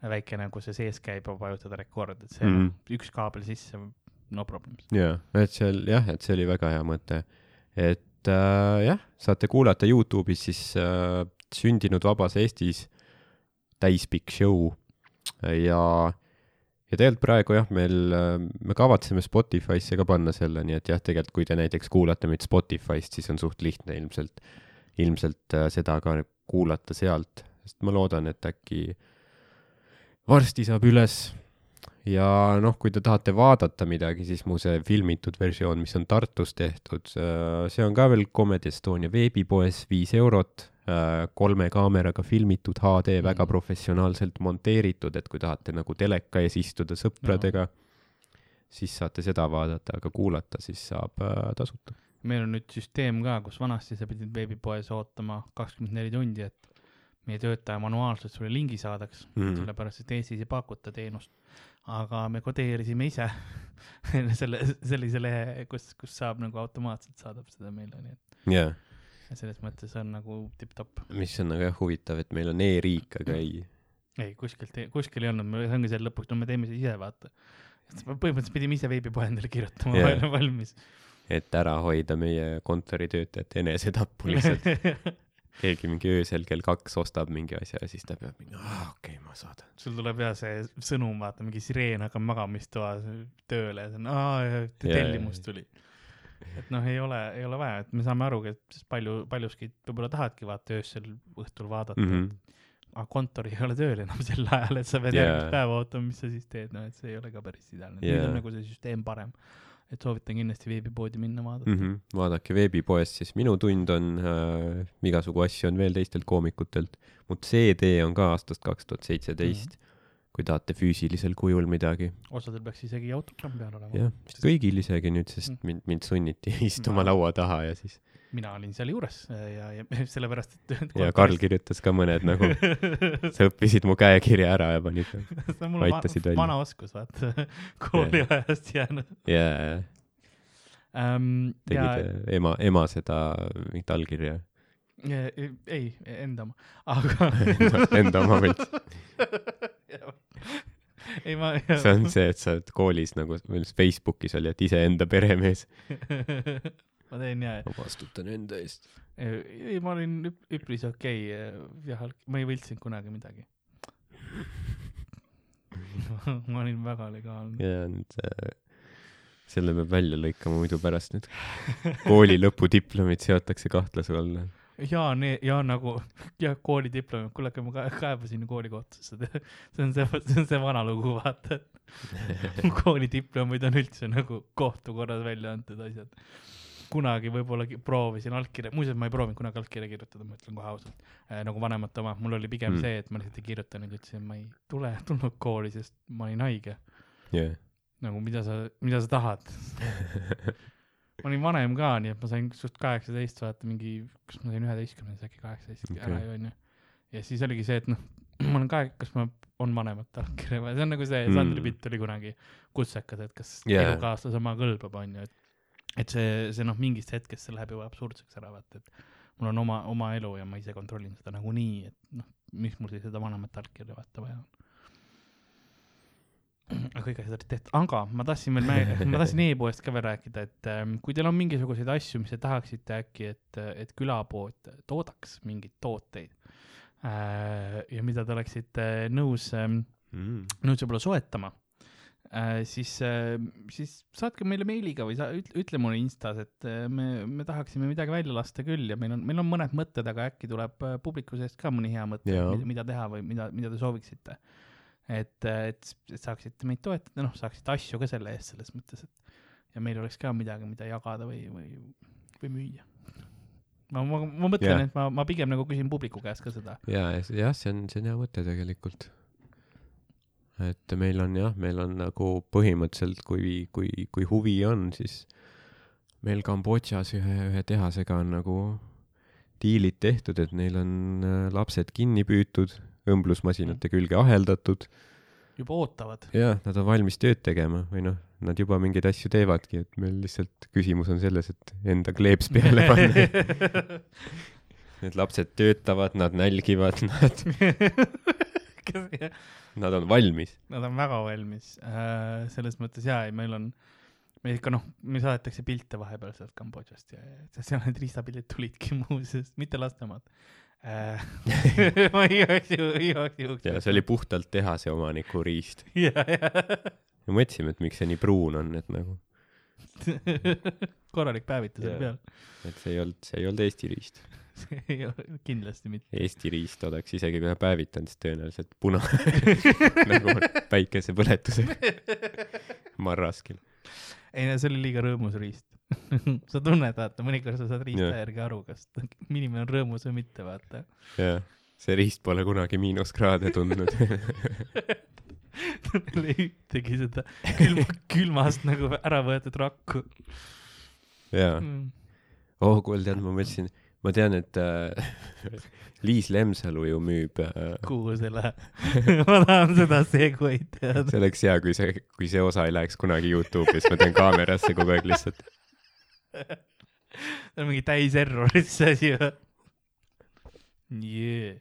väikene, kus see sees käib vajutada rekord, et see mm. -hmm. üks kaabel sisse, no problems. jaa, et seal jah, et see oli väga hea mõte. et äh, jah, saate kuulata Youtube'is siis äh, Sündinud vabas Eestis täispikk show ja, ja tegelikult praegu jah, meil, me kavatseme Spotify'sse ka panna selle, nii et jah, tegelikult kui te näiteks kuulate meid Spotify'st, siis on suht lihtne ilmselt, ilmselt äh, seda ka kuulata sealt, sest ma loodan, et äkki varsti saab üles ja noh, kui te tahate vaadata midagi, siis mu see filmitud versioon, mis on Tartus tehtud, see on ka veel Comedy Estonia veebipoes, viis eurot, kolme kaameraga filmitud HD, väga Mhm. professionaalselt monteeritud, et kui tahate nagu teleka ees istuda sõpradega, siis saate seda vaadata, aga kuulata siis saab äh, tasuta. meil on nüüd süsteem ka, kus vanasti sa pidid veebipoes ootama kakskümmend neli tundi, et meie töötaja manuaalselt sulle lingi saadaks mm. -hmm. sellepärast et Eestis ei pakuta teenust. aga me kodeerisime ise selle, sellise lehe, kus, kus saab nagu automaatselt saadab seda meile, nii et jaa, ja selles mõttes on nagu tipp-topp. mis on nagu jah huvitav, et meil on e-riik, aga ei. ei, kuskilt, kuskil ei olnud, see ongi see lõpuks, no me teeme seda ise, vaata. põhimõtteliselt pidime ise veebipoe endale kirjutama yeah. valmis. et ära hoida meie kontoritöötajate enesetappu lihtsalt. keegi mingi öösel kell kaks ostab mingi asja ja siis ta peab mingi, aa okei okay,, ma saadan. sul tuleb ja see sõnum, vaata mingi sireen hakkab magamistoas tööle ja see on, aa, tellimus tuli. et noh, ei ole, ei ole vaja, et me saame aru, et palju, paljuski võib-olla tahadki vaata öösel õhtul vaadata mm. -hmm. aga kontor ei ole tööl enam sel ajal, et sa pead yeah. järgmist päeva ootama, mis sa siis teed, noh, et see ei ole ka päris ideaalne yeah.. nüüd on nagu see süsteem parem. Et soovitan kindlasti veebipoodi minna vaadata Mm mm. -hmm. vaadake veebipoest, siis minu tund on äh,, igasugu asju on veel teistelt koomikutelt. mu CD on ka aastast kaks tuhat seitseteist, kui tahate füüsilisel kujul midagi. osadel peaks isegi autogramm peal olema. jah, kõigil isegi nüüd, sest Mm. mind, mind sunniti istuma Ma- laua taha ja siis, mina olin seal juures ja, ja sellepärast, et. ja Karl kirjutas ka mõned nagu, sa õppisid mu käekirja ära ja panid see on mul va vana oskus, vaata, kooliajast jäänud ja ähm,. ja tegid äh, ema, ema seda mingit allkirja ja- ei, enda oma, aga enda, oma võlts. ei ma, see on see, et sa oled koolis nagu, või Facebookis oli, et iseenda peremees. Ma teen ja, vastutan enda eest. ei ma olin üp- üpris okei okay,, jah, ma ei võltsinud kunagi midagi. ma olin väga legaalne. ja nüüd äh, selle peab välja lõikama, muidu pärast nüüd kooli lõpudiplomid seotakse kahtluse alla. ja, ja nagu jah, koolidiplomi, kuule, aga ma ka- kaebasin ju koolikohtusse, see on see, see on see vana lugu, vaata, koolidiplomid on üldse nagu kohtu korras välja antud asjad. Kunagi võib-olla proovisin allkirja, muuseas ma ei proovinud kunagi allkirja kirjutada, ma ütlen kohe ausalt äh,, nagu vanemate oma, mul oli pigem Mm. see, et ma lihtsalt ei kirjutanud, ütlesin, ma ei tule, tulnud kooli, sest ma olin haige. jah. nagu mida sa, mida sa tahad. ma olin vanem ka, nii et ma sain suht kaheksateist, vaata mingi, kas ma sain üheteistkümnes äkki kaheksateist okay. ära ju onju. ja siis oligi see, et noh, ma olen kahe, kas ma, on vanemate allkirja või, see on nagu see Mm. Sandri bitt oli kunagi kutsekas, et kas yeah. elukaaslase oma kõlbab onju, et et see, see noh, mingist hetkest see läheb juba absurdseks ära vaata, et mul on oma, oma elu ja ma ise kontrollin seda nagunii, et noh, miks mul siis seda vanemate allkirja vaata vaja on. aga kõik asjad olid tehtud, aga ma tahtsin veel ma tahtsin e-poest ka veel rääkida, et ähm, kui teil on mingisuguseid asju, mis te tahaksite äkki, et, et külapood toodaks mingeid tooteid äh, ja mida te oleksite nõus ähm, Mm. nõus võib-olla soetama siis, siis saatke meile meiliga või sa ütle, ütle mulle Instas, et äh, me, me tahaksime midagi välja lasta küll ja meil on, meil on mõned mõtted, aga äkki tuleb äh, publiku seest ka mõni hea mõte mida teha või mida, mida te sooviksite. et, et, et saaksite meid toetada, noh, saaksite asju ka selle eest selles mõttes, et ja meil oleks ka midagi, mida jagada või, või, või müüa. ma, ma, ma mõtlen yeah., et ma, ma pigem nagu küsin publiku käest ka seda. ja, jah, see on, see on hea mõte tegelikult. Et meil on jah, meil on nagu põhimõtteliselt, kui, kui, kui huvi on, siis meil Kambodžas ühe, ühe tehasega on nagu diilid tehtud, et neil on äh, lapsed kinni püütud, õmblusmasinate külge aheldatud juba ootavad. ja nad on valmis tööd tegema või noh, nad juba mingeid asju teevadki, et meil lihtsalt küsimus on selles, et enda kleeps peale panna. Need lapsed töötavad, nad nälgivad, nad, nad on valmis. Nad on väga valmis äh,, selles mõttes jaa, ei meil on, meil ikka noh, meil saadetakse pilte vahepeal sealt Kambodžast ja, ja seal need riistapildid tulidki muuseas, mitte laste omad äh. ma igaks juhuks, igaks juhuks. ja see oli puhtalt tehase omaniku riist. ja, ja me mõtlesime, et miks see nii pruun on, et nagu, korralik päevitus oli peal. et see ei olnud, see ei olnud Eesti riist. ei ole, kindlasti mitte. Eesti riist oleks isegi kui päevitanud, siis tõenäoliselt puna nagu päikesepõletusega marraskil. ei no see oli liiga rõõmus riist. sa tunned, vaata, mõnikord sa saad riista järgi aru, kas inimene on rõõmus või mitte, vaata. jah, see riist pole kunagi miinuskraade tundnud. Tal ei ühtegi seda külma, külmast nagu ära võetud rakku jaa. mm.. oh, kuule, tead, ma mõtlesin, ma tean, et äh, Liis Lemsalu ju müüb äh,, kuhu see läheb? ma tahan seda seguid teada. see oleks hea, kui see, kui see osa ei läheks kunagi Youtube'i, siis ma teen kaamerasse kogu aeg lihtsalt. see on mingi täis errorit see asi või? jee.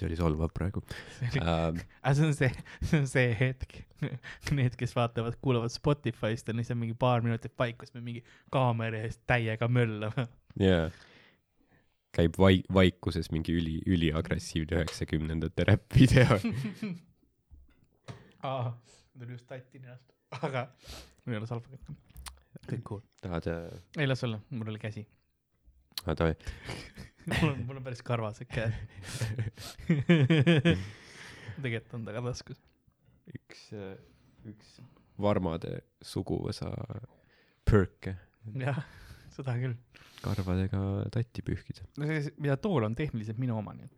See oli solvav praegu uh. aga see on see, see on see hetk. Need, kes vaatavad, kuulavad Spotify'st on lihtsalt mingi paar minutit paik, kus me mingi kaamera ees täiega möllame. jaa. käib vai-, vaikuses mingi üli, üliagressiivne üheksakümnendate räpp-video. aa, tuli just tatti ninast, aga mul ei ole salvakut. kõik cool. tahad äh,, ei las olla, mul oli käsi. ah, davai. mul on, mul on päris karvased käed. tegelikult on ta ka taskus. üks, üks Varmade suguvõsa pörke jah, seda küll. karvadega tatti pühkida. no see, mida tool on tehniliselt minu oma, nii et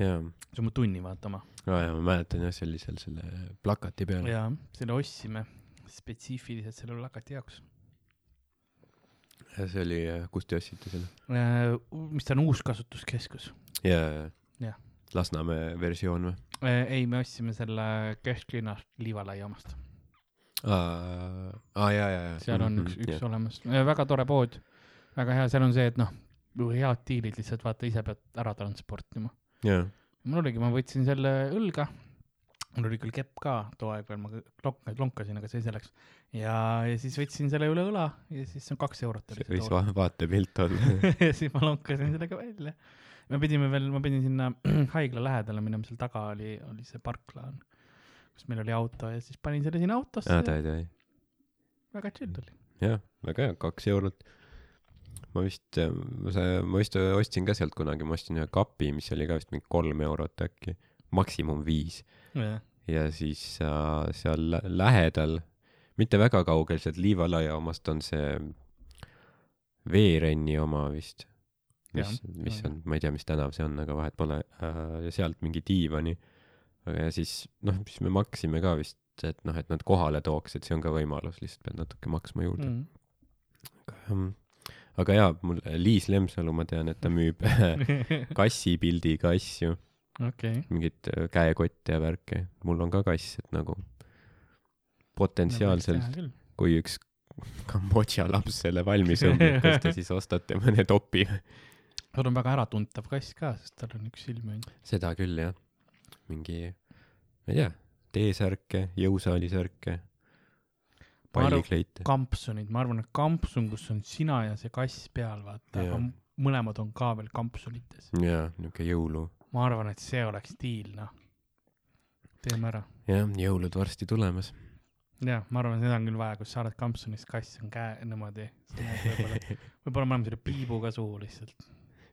jaa, see on mu tunni vaata oma. aa jaa, ma mäletan jah, see oli seal selle plakati peal. jaa, selle ostsime spetsiifiliselt selle plakati jaoks. Ja see oli, kust te ostsite selle? Äh, mis ta on, uuskasutuskeskus. jaa, Jah. Lasnamäe versioon või? ei, me ostsime selle kesklinnast Liivala jaamast. aa, aa jaa, jaa, jaa. seal on üks, üks olemas, väga tore pood, väga hea, seal on see, et noh, head diilid lihtsalt vaata ise pead ära transportima. jaa, mul oligi, ma võtsin selle õlga, mul oli küll kepp ka too aeg veel, ma lonk-, lonkasin, aga see selleks. ja, ja siis võtsin selle üle õla ja siis see on kaks eurot oli see võis va- vaatepilt olla. ja siis ma lonkasin sellega välja. me pidime veel, ma pidin sinna haigla lähedale minema, seal taga oli, oli see parkla, kus meil oli auto ja siis panin selle sinna autosse aa, davai, davai. väga chill oli. jah, väga hea, kaks eurot. ma vist, see, ma vist ostsin ka sealt kunagi, ma ostsin ühe kapi, mis oli ka vist mingi kolm eurot äkki, maksimum viis. ja siis äh, seal lä- lähedal, mitte väga kaugel sealt Liivalaia omast on see Veerenni oma vist. mis mis on, ma ei tea, mis tänav see on, aga vahet pole äh,. ja sealt mingi diivani. aga ja siis noh, siis me maksime ka vist, et noh, et nad kohale tooks, et see on ka võimalus, lihtsalt pead natuke maksma juurde Mm. mm.. aga jaa, mul Liis Lemsalu, ma tean, et ta müüb kassipildiga asju, okei, mingeid äh, käekotte ja värke. mul on ka kass, et nagu potentsiaalselt, kui üks Kambodža laps selle valmis õmbib, kas te siis ostate mõne topi? sul on väga äratuntav kass ka, sest tal on üks silm on. seda küll jah, mingi, ma ei tea, T-särke, jõusaalisärke, pallikleite. kampsunid, ma arvan, et kampsun, kus on sina ja see kass peal, vaata, mõlemad on ka veel kampsunites. jaa, niuke jõulu. Ma arvan, et see oleks stiil, noh. teeme ära. jah, jõulud varsti tulemas. jah, ma arvan, seda on küll vaja, kus sa oled kampsunist, kass on käe niimoodi. võib-olla, me oleme selle piibuga suhu lihtsalt.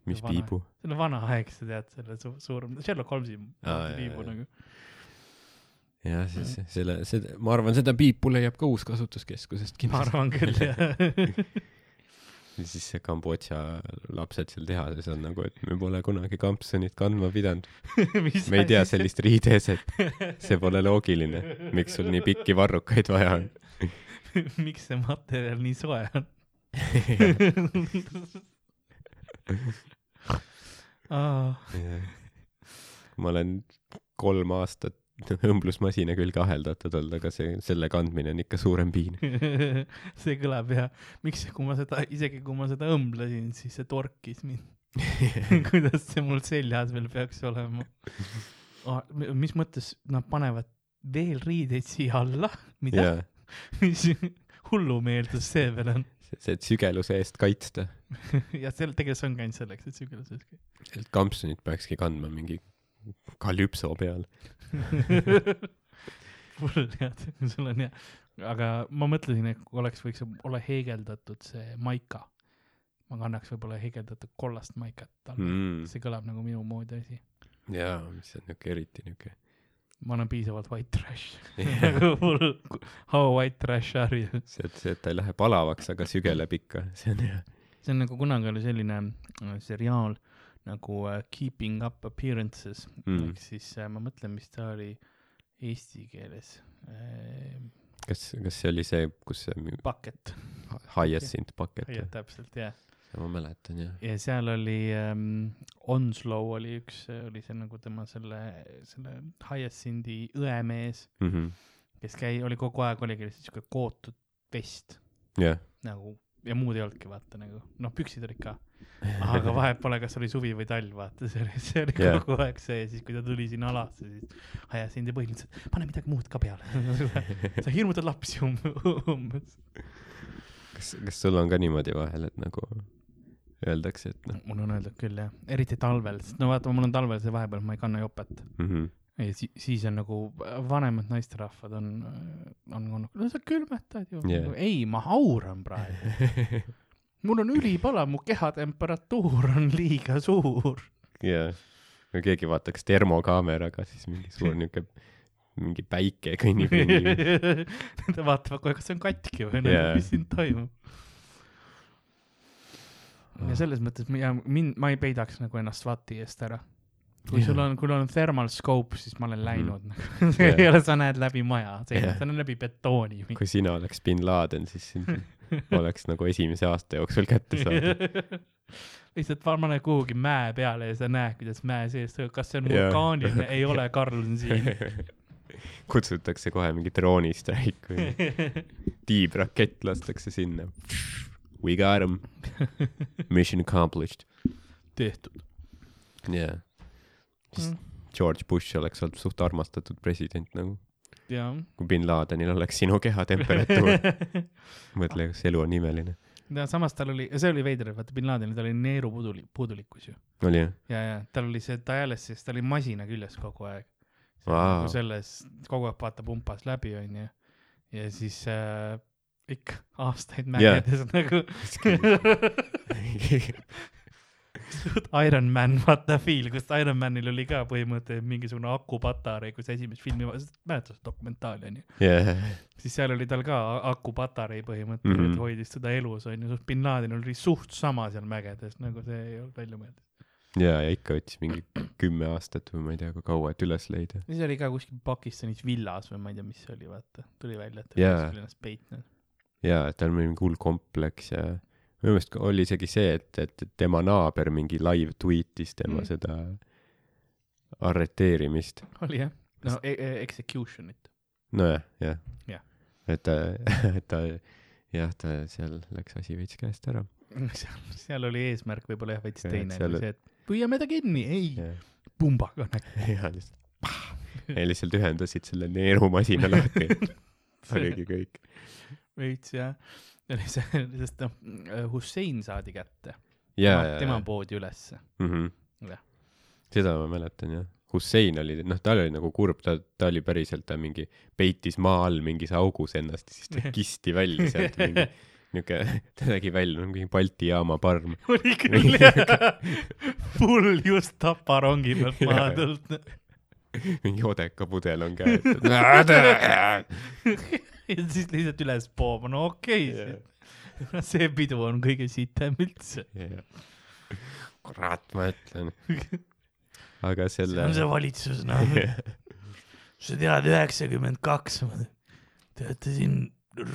mis Vana. piibu? selle vanaaegse tead, selle su suurem, Sherlock Holmesi Aa, piibu jaa. nagu. jah, siis selle, seda, ma arvan, seda piipu leiab ka uuskasutuskeskusest ma kindlasti. arvan küll jah. ja siis see Kambodža lapsed seal tehases on nagu, et me pole kunagi kampsunit kandma pidanud. me ei tea. sellist riideeset, see pole loogiline. miks sul nii pikki varrukaid vaja on? miks see materjal nii soe on? ma olen kolm aastat õmblusmasina külge aheldatud olnud, aga see, selle kandmine on ikka suurem piin. see kõlab ja miks, kui ma seda, isegi kui ma seda õmblesin, siis see torkis mind. kuidas see mul seljas veel peaks olema oh,? mis mõttes nad panevad veel riideid siia alla? mida? jaa, mis hullumeeldus see veel on? see, et sügeluse eest kaitsta. ja seal tegelikult see ongi ainult selleks, et sügeleses et kampsunit peakski kandma mingi kalüpso peal. hull tead, sul on hea. aga ma mõtlesin, et oleks, võiks olla heegeldatud see maika. ma kannaks võib-olla heegeldatud kollast maikat alla mm.. See kõlab nagu minu moodi asi. jaa, mis on niuke eriti niuke. ma olen piisavalt white trash. nagu hull, how white trash are you? see, et see, et ta ei lähe palavaks, aga sügeleb ikka, see on hea. see on nagu kunagi oli selline äh, seriaal nagu äh, Keeping up appearances mm. Mm. ehk siis äh, ma mõtlen, mis ta oli eesti keeles äh,. kas, kas see oli see, kus see Bucket, Hyacinth bucket täpselt jah. ma mäletan jah. ja seal oli ähm, Onslow oli üks, oli see nagu tema selle, selle Hyacinthi õemees, Mhm. kes käi-, oli kogu aeg oligi lihtsalt siuke kootud vest jah, nagu ja muud ei olnudki vaata nagu, noh püksid olid ka, aga vahet pole, kas oli suvi või talv, vaata see oli, see oli yeah. kogu aeg see, siis kui ta tuli sinna alasse, siis Hyacinthi põhimõtteliselt pane midagi muud ka peale. sa hirmutad lapsi um, umbes. kas, kas sul on ka niimoodi vahel, et nagu öeldakse, et noh mul on öeldud küll jah, eriti talvel, sest no vaata, mul on talvel see vahepeal, ma ei kanna jopet mm -hmm. Ja si siis on nagu vanemad naisterahvad on, on olnud, no sa külmetad ju Jah. yeah.. ei, ma hauran praegu. mul on ülipala, mu kehatemperatuur on liiga suur. jaa, kui keegi vaataks termokaameraga, siis mingi suur niuke, mingi päike kõnnib ringi. Nad vaatavad kohe, kas see on katki või yeah. mis siin toimub. ja selles mõttes mina, mind, ma ei peidaks nagu ennast vati eest ära. Kui Jaa. sul on, kui on thermal scope, siis ma olen läinud Mhm. nagu. see ei ole, sa näed läbi maja Jaa., sa näed läbi betooni. kui sina oleks bin Laden, siis sind oleks nagu esimese aasta jooksul kätte saadud. lihtsalt paned kuhugi mäe peale ja sa näed, kuidas mäe sees, kas see on vulkaaniline, ei ole, Karl on siin. kutsutakse kohe mingi droonisträik või tiibrakett lastakse sinna. We got him. Mission accomplished. tehtud. jaa. Siis Mm. George Bush oleks olnud suht armastatud president nagu, kui bin Ladenil oleks sinu kehatemperatuur. mõtle, kas elu on imeline. ja samas tal oli, see oli veider, vaata bin Ladenil, tal oli neerupuduli, puudulikkus ju. oli jah? ja, ja tal oli see dialysis, ta oli masina küljes kogu aeg. Nagu selles, kogu aeg vaata pumpas läbi, onju. ja siis äh, ikka aastaid mägedes nagu suht Iron Man, vaata feel, kus Iron Manil oli ka põhimõtteliselt mingisugune akupatarei, kui sa esimest filmi, mäletad seda dokumentaali onju, jah, siis seal oli tal ka akupatarei põhimõtteliselt mm. -hmm. hoidis teda elus onju, bin Ladenil oli suht sama seal mägedes, nagu see ei olnud välja mõeldud. ja, ja ikka võttis mingi kümme aastat või ma ei tea, kui kaua, et üles leida. siis oli ka kuskil Pakistanis villas või ma ei tea, mis see oli, vaata, tuli välja, et ta oli ennast peitnud. ja, et tal oli mingi hull kompleks ja minu meelest oli isegi see, et, et tema naaber mingi live tweetis tema Mm. seda arreteerimist. oli jah, no e e execution'it. nojah, jah Jah.. et ta, et ta jah, ta seal läks asi veits käest ära. seal, seal oli eesmärk võib-olla jah, veits teine, kui see, et püüame ta kinni, ei, pumbaga näkku. ja lihtsalt, ja lihtsalt ühendasid selle neerumasina lahti. oligi kõik. veits jah, oli see, sest noh, Hussein saadi kätte. ja, tema, ja, tema ja. poodi ülesse. Mhm. Jah. seda ma mäletan jah. Hussein oli, noh, tal oli nagu kurb, ta, ta oli päriselt, ta mingi peitis maa all mingis augus ennast ja siis ta kisti välja sealt mingi niuke, ta nägi välja nagu mingi Balti jaama parm. oli küll jah. full just Tapa rongi pealt maha tulnud. mingi Odeka pudel on käes. ja siis lihtsalt üles pooma, no okei okay,, see pidu on kõige sitem üldse. kurat, ma ütlen. aga see selle on see valitsus, noh. sa tead, üheksakümmend kaks, töötasin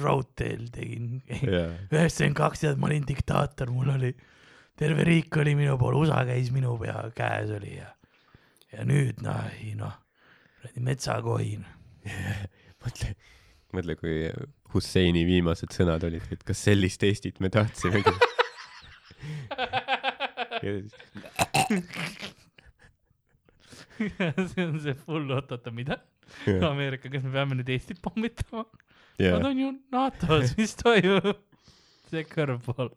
raudteel, tegin üheksakümmend kaks, tead, ma olin diktaator, mul oli, terve riik oli minu pool, USA käis minu pea käes oli ja, ja nüüd noh, noh, kuradi metsakohin. mõtle, mõtle, kui Husseini viimased sõnad olid, et kas sellist Eestit me tahtsimegi. see on see full, oot-oot, mida? Ameerika, kas me peame nüüd Eestit pommitama? Nad on ju NATO-s, mis toimub? see kõrvpool.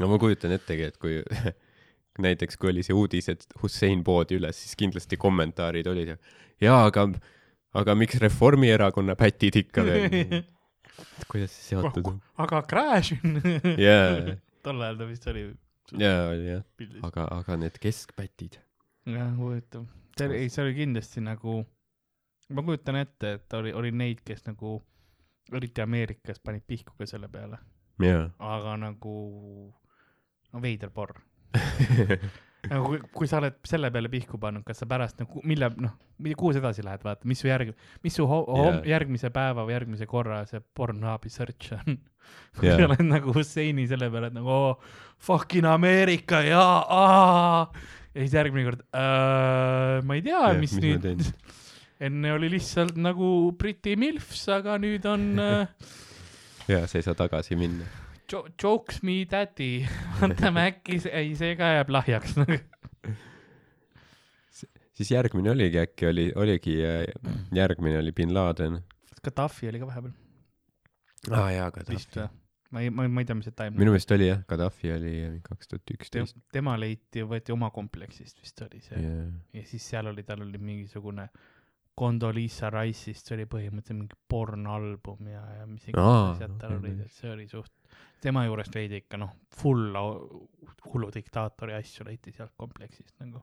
no ma kujutan ettegi, et kui näiteks, kui oli see uudis, et Hussein poodi üles, siis kindlasti kommentaarid olid ju, jaa, aga, aga miks Reformierakonna pätid ikka veel? kuidas see seotud on? aga Crash on. jaa, tol ajal ta vist oli jaa, oli jah, aga, aga need keskpätid. jah, huvitav. see oli, ei, see oli kindlasti nagu, ma kujutan ette, et oli, oli neid, kes nagu, eriti Ameerikas panid pihku ka selle peale, jaa. aga nagu, no veider porr. nagu kui, kui sa oled selle peale pihku pannud, kas sa pärast nagu, mille, noh, kuhu sa edasi lähed, vaata, mis su järg, mis su yeah. järgmise päeva või järgmise korra see Pornhubi search on. kui Jaa. sa oled nagu Husseini selle peale, et nagu oh, fucking Ameerika ja aa. ja siis järgmine kord äh,, ma ei tea, mis, mis teen nüüd, enne oli lihtsalt nagu Briti milfs, aga nüüd on äh, jaa, sa ei saa tagasi minna. Jo- jokes me daddy, vaatame äkki see, ei see ka jääb lahjaks siis järgmine oligi äkki oli, oligi, järgmine oli bin Laden. Gaddafi oli ka vahepeal aa ah, jaa, Gaddafi. ma ei, ma ei, ma ei tea, mis see time minu meelest oli jah, Gaddafi oli kaks tuhat Te, üksteist. tema leiti, võeti oma kompleksist vist oli see yeah. ja siis seal oli, tal oli mingisugune Condoleezza Rice'ist, oli põhimõtteliselt mingi pornoalbum ja, ja mis iganes asjad tal olid, et see oli suht, tema juurest veidi ikka noh, full hullu diktaatori asju leiti sealt kompleksist nagu.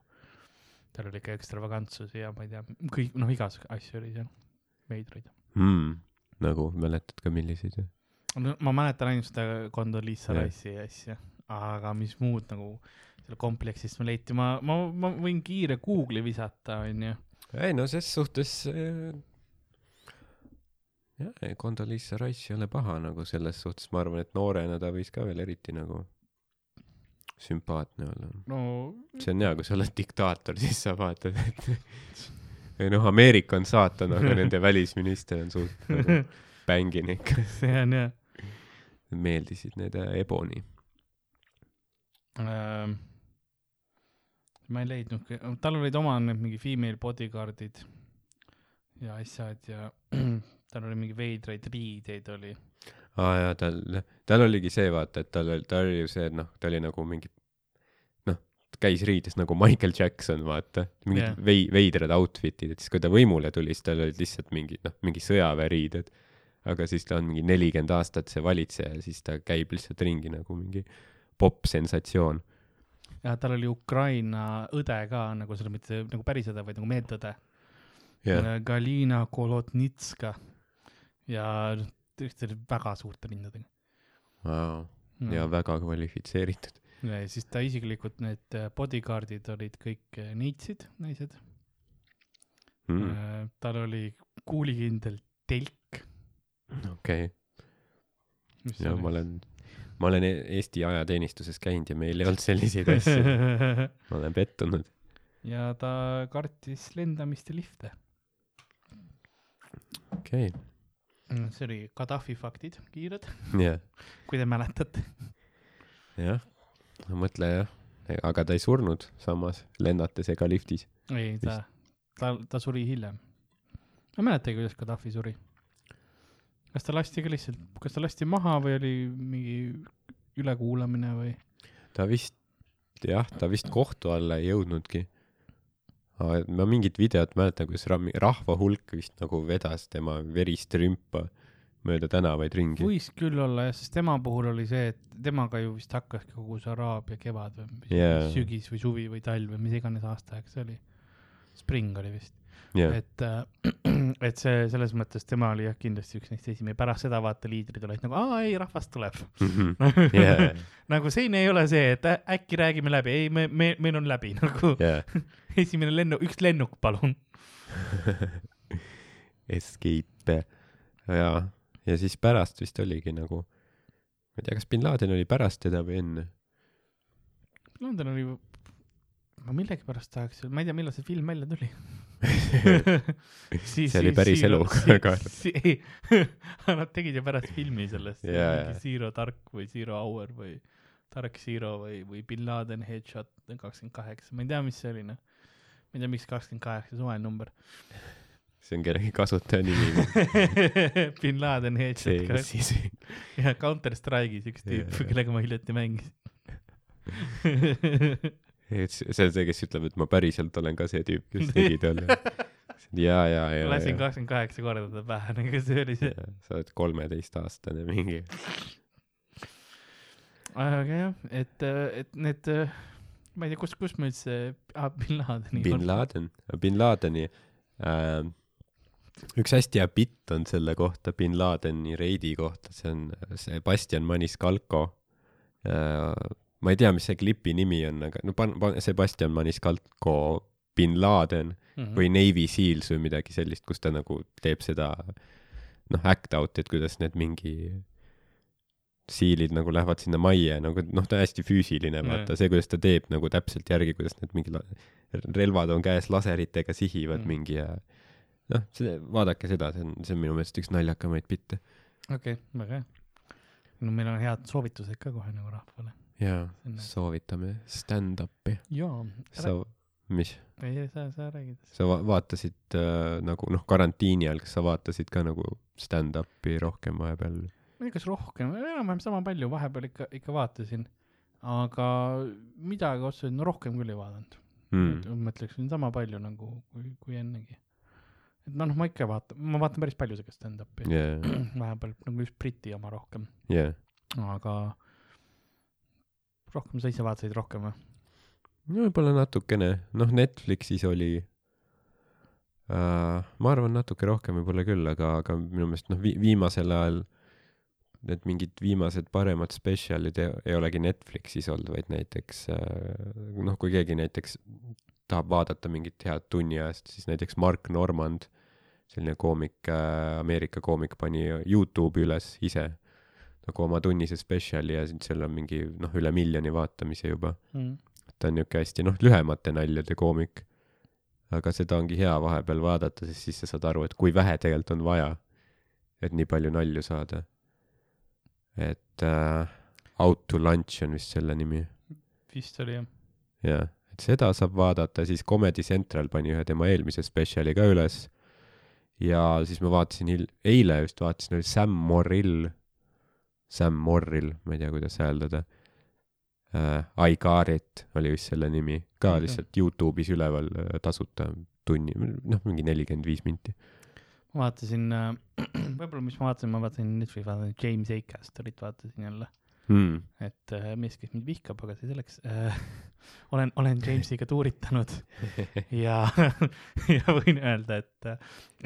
tal oli ikka ekstravagantsusi ja ma ei tea, kõik, noh, igas asju oli seal, veidraid. mm,. nagu mäletad ka milliseid? no ma mäletan ainult seda Condoleezza. Rice'i asja, aga mis muud nagu selle kompleksist me leiti, ma, ma, ma võin kiire Google'i visata, onju. Ei no ses suhtes äh, jah, Condoleezza Rice ei ole paha nagu selles suhtes, ma arvan, et noorena ta võis ka veel eriti nagu sümpaatne olla. no see on hea, kui sa oled diktaator, siis sa vaatad, et või noh, Ameerika on saatan, aga nende välisminister on suht nagu bängin ikka. see on jah meeldisid need Ebony. ähm,. Ma ei leidnud, tal olid oma need mingi female bodyguard'id ja asjad ja tal oli mingi veidraid riideid oli. aa jaa, tal, tal oligi see vaata, et tal oli, tal oli ju see, et noh, ta oli nagu mingi noh, käis riides nagu Michael Jackson, vaata. mingid yeah. vei-, veidrad outfit'id, et siis kui ta võimule tuli, siis tal olid lihtsalt mingid noh, mingi sõjaväeriided. aga siis ta on mingi nelikümmend aastat see valitseja ja siis ta käib lihtsalt ringi nagu mingi popp-sensatsioon. Tal oli Ukraina õde ka nagu selle mitte nagu päris õde, vaid nagu meetõde yeah.. Galina Kolotnitska ja tõesti väga suurte rindadega vau, no. ja väga kvalifitseeritud. ja siis ta isiklikult need äh, bodyguard'id olid kõik äh, neitsid, naised Mm, mm.. tal oli kuulikindel telk. okei, ja ma olen, ma olen E- Eesti ajateenistuses käinud ja meil ei olnud selliseid asju. ma olen pettunud. ja ta kartis lendamist ja lifte. okei, see oli Gaddafi faktid, kiired, jah, kui te mäletate. jah, mõtle jah, aga ta ei surnud samas lennates ega liftis. ei, ta, ta, ta suri hiljem. ma ei mäletagi, kuidas Gaddafi suri. Kas ta lasti ka lihtsalt, kas ta lasti maha või oli mingi ülekuulamine või? ta vist, jah, ta vist kohtu alla ei jõudnudki. ma mingit videot mäletan, kus ra- rahva hulk vist nagu vedas tema verist rümpa mööda tänavaid ringi. võis küll olla jah, sest tema puhul oli see, et temaga ju vist hakkas kogu see Araabia kevad või mis Jaa. sügis või suvi või talv või mis iganes aastaaeg see oli. Spring oli vist, jah, et äh,, et see selles mõttes tema oli jah kindlasti üks neist esimene, pärast seda vaata liidrid olid nagu aa ei, rahvas tuleb. jah, nagu siin ei ole see, et äkki räägime läbi, ei me, me, meil on läbi nagu jah. esimene lennu, üks lennuk, palun. Escape, jaa. ja siis pärast vist oligi nagu, ma ei tea, kas bin Laden oli pärast teda või enne. London oli, ma millegipärast tahaks, ma ei tea, millal see film välja tuli. See oli päris elu, ei, nad tegid ju pärast filmi sellest mingi Zero Dark või Zero Hour või Dark Zero või, või Bin Laden Headshot kakskümmend kaheksa, ma ei tea, mis see oli noh. ma ei tea, miks kakskümmend kaheksa suvaline number. see on kellegi kasutaja nimi. Bin Laden Headshot, kes siis, ja Counter Strike'is üks tüüp Jaa., kellega ma hiljuti mängisin. See on see, kes ütleb, et ma päriselt olen ka see tüüp, kes tegi talle. ja, ja, ja, lasin ja. kakskümmend kaheksa korda ta pähe, nagu see oli see. sa oled kolmeteistaastane mingi. aga jah, et, et need, ma ei tea, kus, kus ma üldse ah,, Bin Ladeni. Bin Laden, Bin Ladeni äh,. üks hästi hea bitt on selle kohta, Bin Ladeni reidi kohta, see on Sebastian Maniscalco äh,. Ma ei tea, mis see klipi nimi on, aga no pan-, pan-, Sebastian Maniscalco Bin Laden Mhm. või Navy Seals või midagi sellist, kus ta nagu teeb seda noh, act out'i, et kuidas need mingi siilid nagu lähevad sinna majja nagu noh, ta on hästi füüsiline, vaata see, kuidas ta teeb nagu täpselt järgi, kuidas need mingi relvad on käes, laseritega sihivad Mm. mm. mingi ja noh, see, vaadake seda, see on, see on minu meelest üks naljakamaid bitte. okei okay,, väga hea. no meil on head soovitused ka kohe nagu rahvale. Jaa soovitame stand-up'i. jaa, sa, mis, ei, sa, sa räägid. sa va- vaatasid äh, nagu noh, karantiini ajal, kas sa vaatasid ka nagu stand-up'i rohkem vahepeal? ma ei tea, kas rohkem, enam-vähem sama palju, vahepeal ikka, ikka vaatasin. aga midagi otseselt, no rohkem küll ei vaadanud Mm. ma ütleksin sama palju nagu, kui, kui ennegi. et noh, ma ikka vaatan, ma vaatan päris palju siukest stand-up'i jaa, vahepeal nagu just Briti oma rohkem, jaa. aga rohkem sa ise vaatasid rohkem või? no võib-olla natukene, noh Netflixis oli äh,, ma arvan natuke rohkem võib-olla küll, aga, aga minu meelest noh vi-, viimasel ajal need mingid viimased paremad spetsialid ei, ei olegi Netflixis olnud, vaid näiteks äh, noh, kui keegi näiteks tahab vaadata mingit head tunni ajast, siis näiteks Mark Normand, selline koomik äh,, Ameerika koomik pani Youtube'i üles ise nagu oma tunnise spetsiali ja seal on mingi noh, üle miljoni vaatamise juba Mm. ta on niuke hästi noh, lühemate naljade koomik. aga seda ongi hea vahepeal vaadata, sest siis sa saad aru, et kui vähe tegelikult on vaja, et nii palju nalju saada. et äh, Out to lunch on vist selle nimi, vist oli jah. jah, et seda saab vaadata, siis Comedy Central pani ühe tema eelmise spetsiali ka üles. ja siis ma vaatasin hil-, eile just vaatasin, oli Sam Morrill, Sam Morrill, ma ei tea, kuidas hääldada äh,. It oli vist selle nimi, ka Okei. lihtsalt Youtube'is üleval äh, tasuta tunni, noh, mingi nelikümmend viis minti. ma vaatasin äh, võib-olla mis ma vaatasin, ma vaatasin Netflixi, vaatasin James Acastorit vaatasin jälle, Hmm. et äh, mees, kes mind vihkab, aga see selleks äh. olen, olen Jamesiga tuuritanud ja, ja võin öelda, et äh,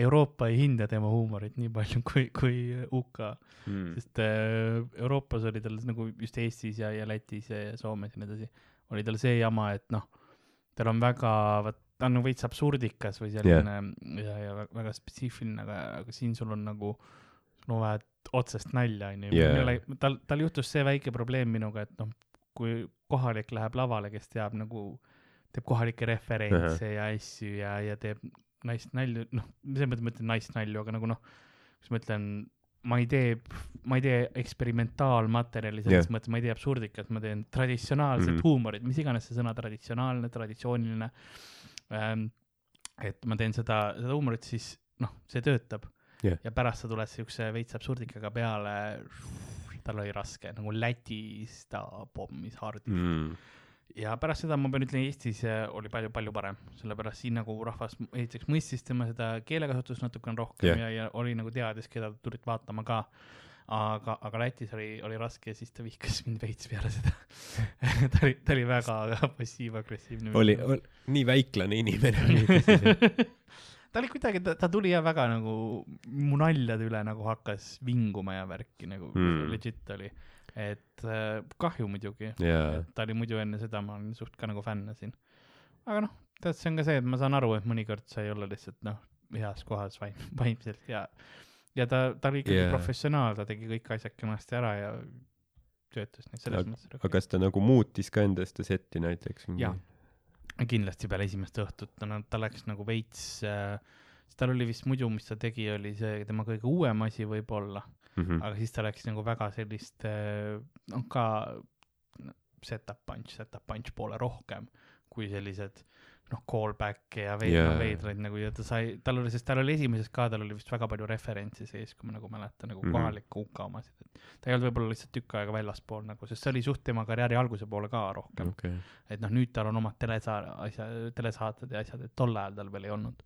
Euroopa ei hinda tema huumorit nii palju kui, kui UK, Hmm. sest äh, Euroopas oli tal nagu just Eestis ja, ja Lätis ja, ja Soomes ja nii edasi, oli tal see jama, et noh, tal on väga, vot ta on nagu veits absurdikas või selline yeah. ja, ja vä- väga spetsiifiline, aga, aga siin sul on nagu, sul vaja otsest nalja, onju Jaa.. tal, tal juhtus see väike probleem minuga, et noh, kui kohalik läheb lavale, kes teab nagu, teeb kohalikke referentse ja asju ja, ja teeb naist nalju, noh, selles mõttes ma ütlen naist nalju, aga nagu noh, kuidas ma ütlen, ma ei tee, ma ei tee eksperimentaalmaterjali selles yeah. mõttes, ma ei tee absurdikat, ma teen traditsionaalset mm. -hmm. huumorit, mis iganes see sõna traditsionaalne, traditsiooniline ähm,. et ma teen seda, seda huumorit, siis noh, see töötab Jah. ja pärast sa tuled siukse veits absurdikaga peale, tal oli raske, nagu Lätis ta pommis hardis Hmm. ja pärast seda ma pean ütlema, Eestis äh, oli palju-palju parem, sellepärast siin nagu rahvas esiteks mõistis tema seda keelekasutust natukene rohkem yeah. ja, ja oli nagu teadis, keda tulid vaatama ka. aga, aga Lätis oli, oli raske ja siis ta vihkas mind veits peale seda ta oli, ta oli väga passiiv-agressiivne. oli, oli, nii väiklane inimene oli. ta oli kuidagi, ta, tuli ja väga nagu mu naljade üle nagu hakkas vinguma ja värki nagu Mm. legit oli. et äh, kahju muidugi, jaa, ta oli muidu enne seda, ma olin suht ka nagu fänn siin. aga noh, tead, see on ka see, et ma saan aru, et mõnikord sa ei ole lihtsalt noh, heas kohas vaim-, vaimselt ja, ja ta, ta oli ikkagi yeah. professionaal, ta tegi kõik asjad kenasti ära ja töötas neid selles Aga- mõttes. aga kas ta nagu muutis ka endast ja setti näiteks? Jaa. Kindlasti peale esimest õhtut, no ta läks nagu veits äh,, tal oli vist muidu, mis ta tegi, oli see tema kõige uuem asi võib-olla, Mhm. aga siis ta läks nagu väga sellist äh, noh, ka set-up punch, set-up punch poole rohkem kui sellised noh, callback'e ja veid- Jaa. yeah. veidraid nagu ja ta sai, tal oli, sest tal oli esimeses ka, tal oli vist väga palju referentse sees, kui ma nagu mäletan, nagu Mhm. kohaliku UK omasid, et ta ei olnud võib-olla lihtsalt tükk aega väljaspool nagu, sest see oli suht tema karjääri alguse poole ka rohkem mm.. okei, et noh, nüüd tal on omad telesaar-, asja, telesaated ja asjad, et tol ajal tal veel ei olnud.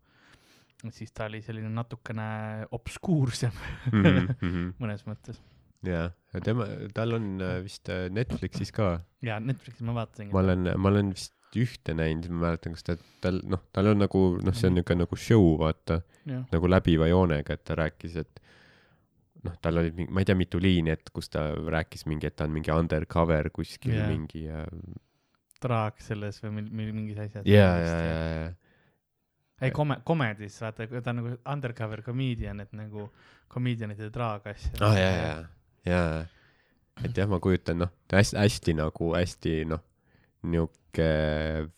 siis ta oli selline natukene obskuursem Mhm, mõnes mõttes. jaa, tema, tal on äh, vist äh, Netflixis ka, ja Netflixis ma vaatasingi ma. olen, ma olen vist ühte näinud, ma mäletan, kas ta, tal, noh, tal on nagu, noh, see on Mhm. niisugune nagu show, vaata, nagu läbiva joonega, et ta rääkis, et noh, tal olid ma ei tea, mitu liini, et kus ta rääkis mingi, et ta on mingi undercover kuskil Jaa. yeah. mingi ja traag selles või mingid asjad. ja, ja, ja, ja, ei, kome-, komedis, vaata, ta on nagu undercover comedian, et nagu komedianide traag asjad. aa, ja, ja, ja, et jah, ma kujutan, noh, hästi, hästi nagu hästi, noh, niuke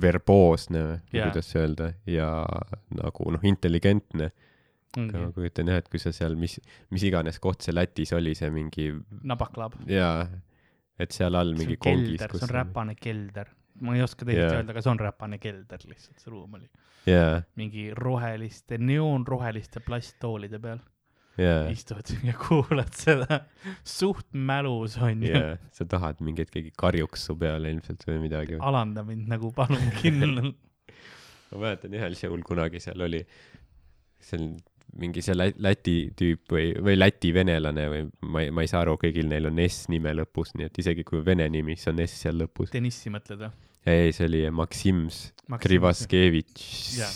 verboosne Jaa. kuidas öelda ja nagu noh, intelligentne. aga ma kujutan jah, et kui sa seal, mis, mis iganes koht see Lätis oli, see mingi nabaklaab. jaa, et seal all see mingi on kongis, kelder, kus see on räpane kelder. ma ei oska teisiti yeah. öelda, aga see on räpane kelder lihtsalt, see ruum oli. jaa, mingi roheliste, neoonroheliste plasttoolide peal jaa, istud ja kuulad seda. suht mälus on ju. jaa, sa tahad mingi, et keegi karjuks su peale ilmselt või midagi. alanda mind nagu palun kindlalt. ma mäletan ühel show'l kunagi seal oli, seal mingi see Lä- Läti tüüp või, või Läti venelane või ma ei, ma ei saa aru, kõigil neil on S nime lõpus, nii et isegi kui vene nimi, siis on S seal lõpus. Denissi mõtled või? ei, see oli Maksims Krivaskevitš. Jaa.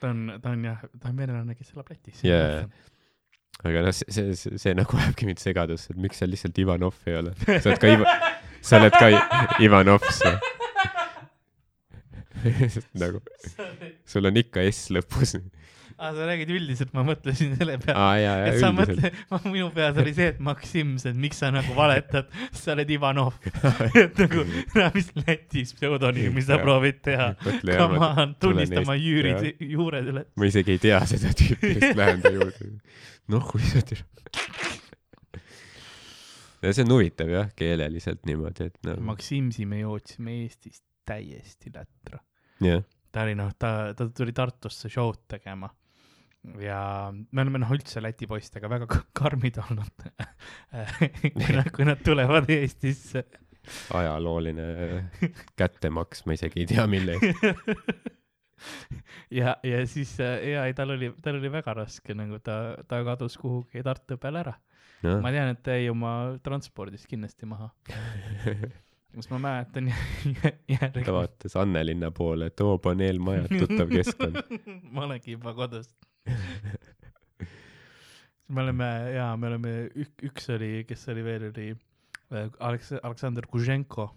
ta on, ta on jah, ta on venelane, kes elab Lätis. Jaa. Aga noh, see, see, see, see nagu ajabki mind segadusse, et miks seal lihtsalt Ivanov ei ole. sa oled ka Iva-, sa oled ka Ivanov, sa. nagu, sul on ikka S lõpus. aa, sa räägid üldiselt, ma mõtlesin selle peale. et sa mõtled, minu peas oli see, et Maksims, et miks sa nagu valetad, sa oled Ivanov. et nagu, mis Lätis pseudonüümi sa proovid teha. mõtle Come on, tunnistama neist- Jüüri jah. juured üle. ma isegi ei tea seda tüüpi, lihtsalt lähen ta juurde. noh, kui sa tead. ja see on huvitav jah, keeleliselt niimoodi, et nagu Maksimsi me jootsime Eestis täiesti lätra. jah, ta oli noh, ta, ta tuli Tartusse show'd tegema ja me oleme noh, üldse Läti poistega väga karmid olnud kui nad, kui nad tulevad Eestisse. ajalooline kättemaks, ma isegi ei tea, mille eest. ja, ja siis äh, ja ei, tal oli, tal oli väga raske nagu ta, ta kadus kuhugi Tartu peale ära. noh, ma tean, et ta jäi oma transpordist kindlasti maha. sest ma mäletan jä- ta järgi. vaatas Annelinna poole, et oo, paneelmajad, tuttav keskkond. ma olengi juba kodus. me oleme jaa, me oleme ük,, üks oli, kes oli veel, oli äh, Aleks-, Aleksandr Kuženko.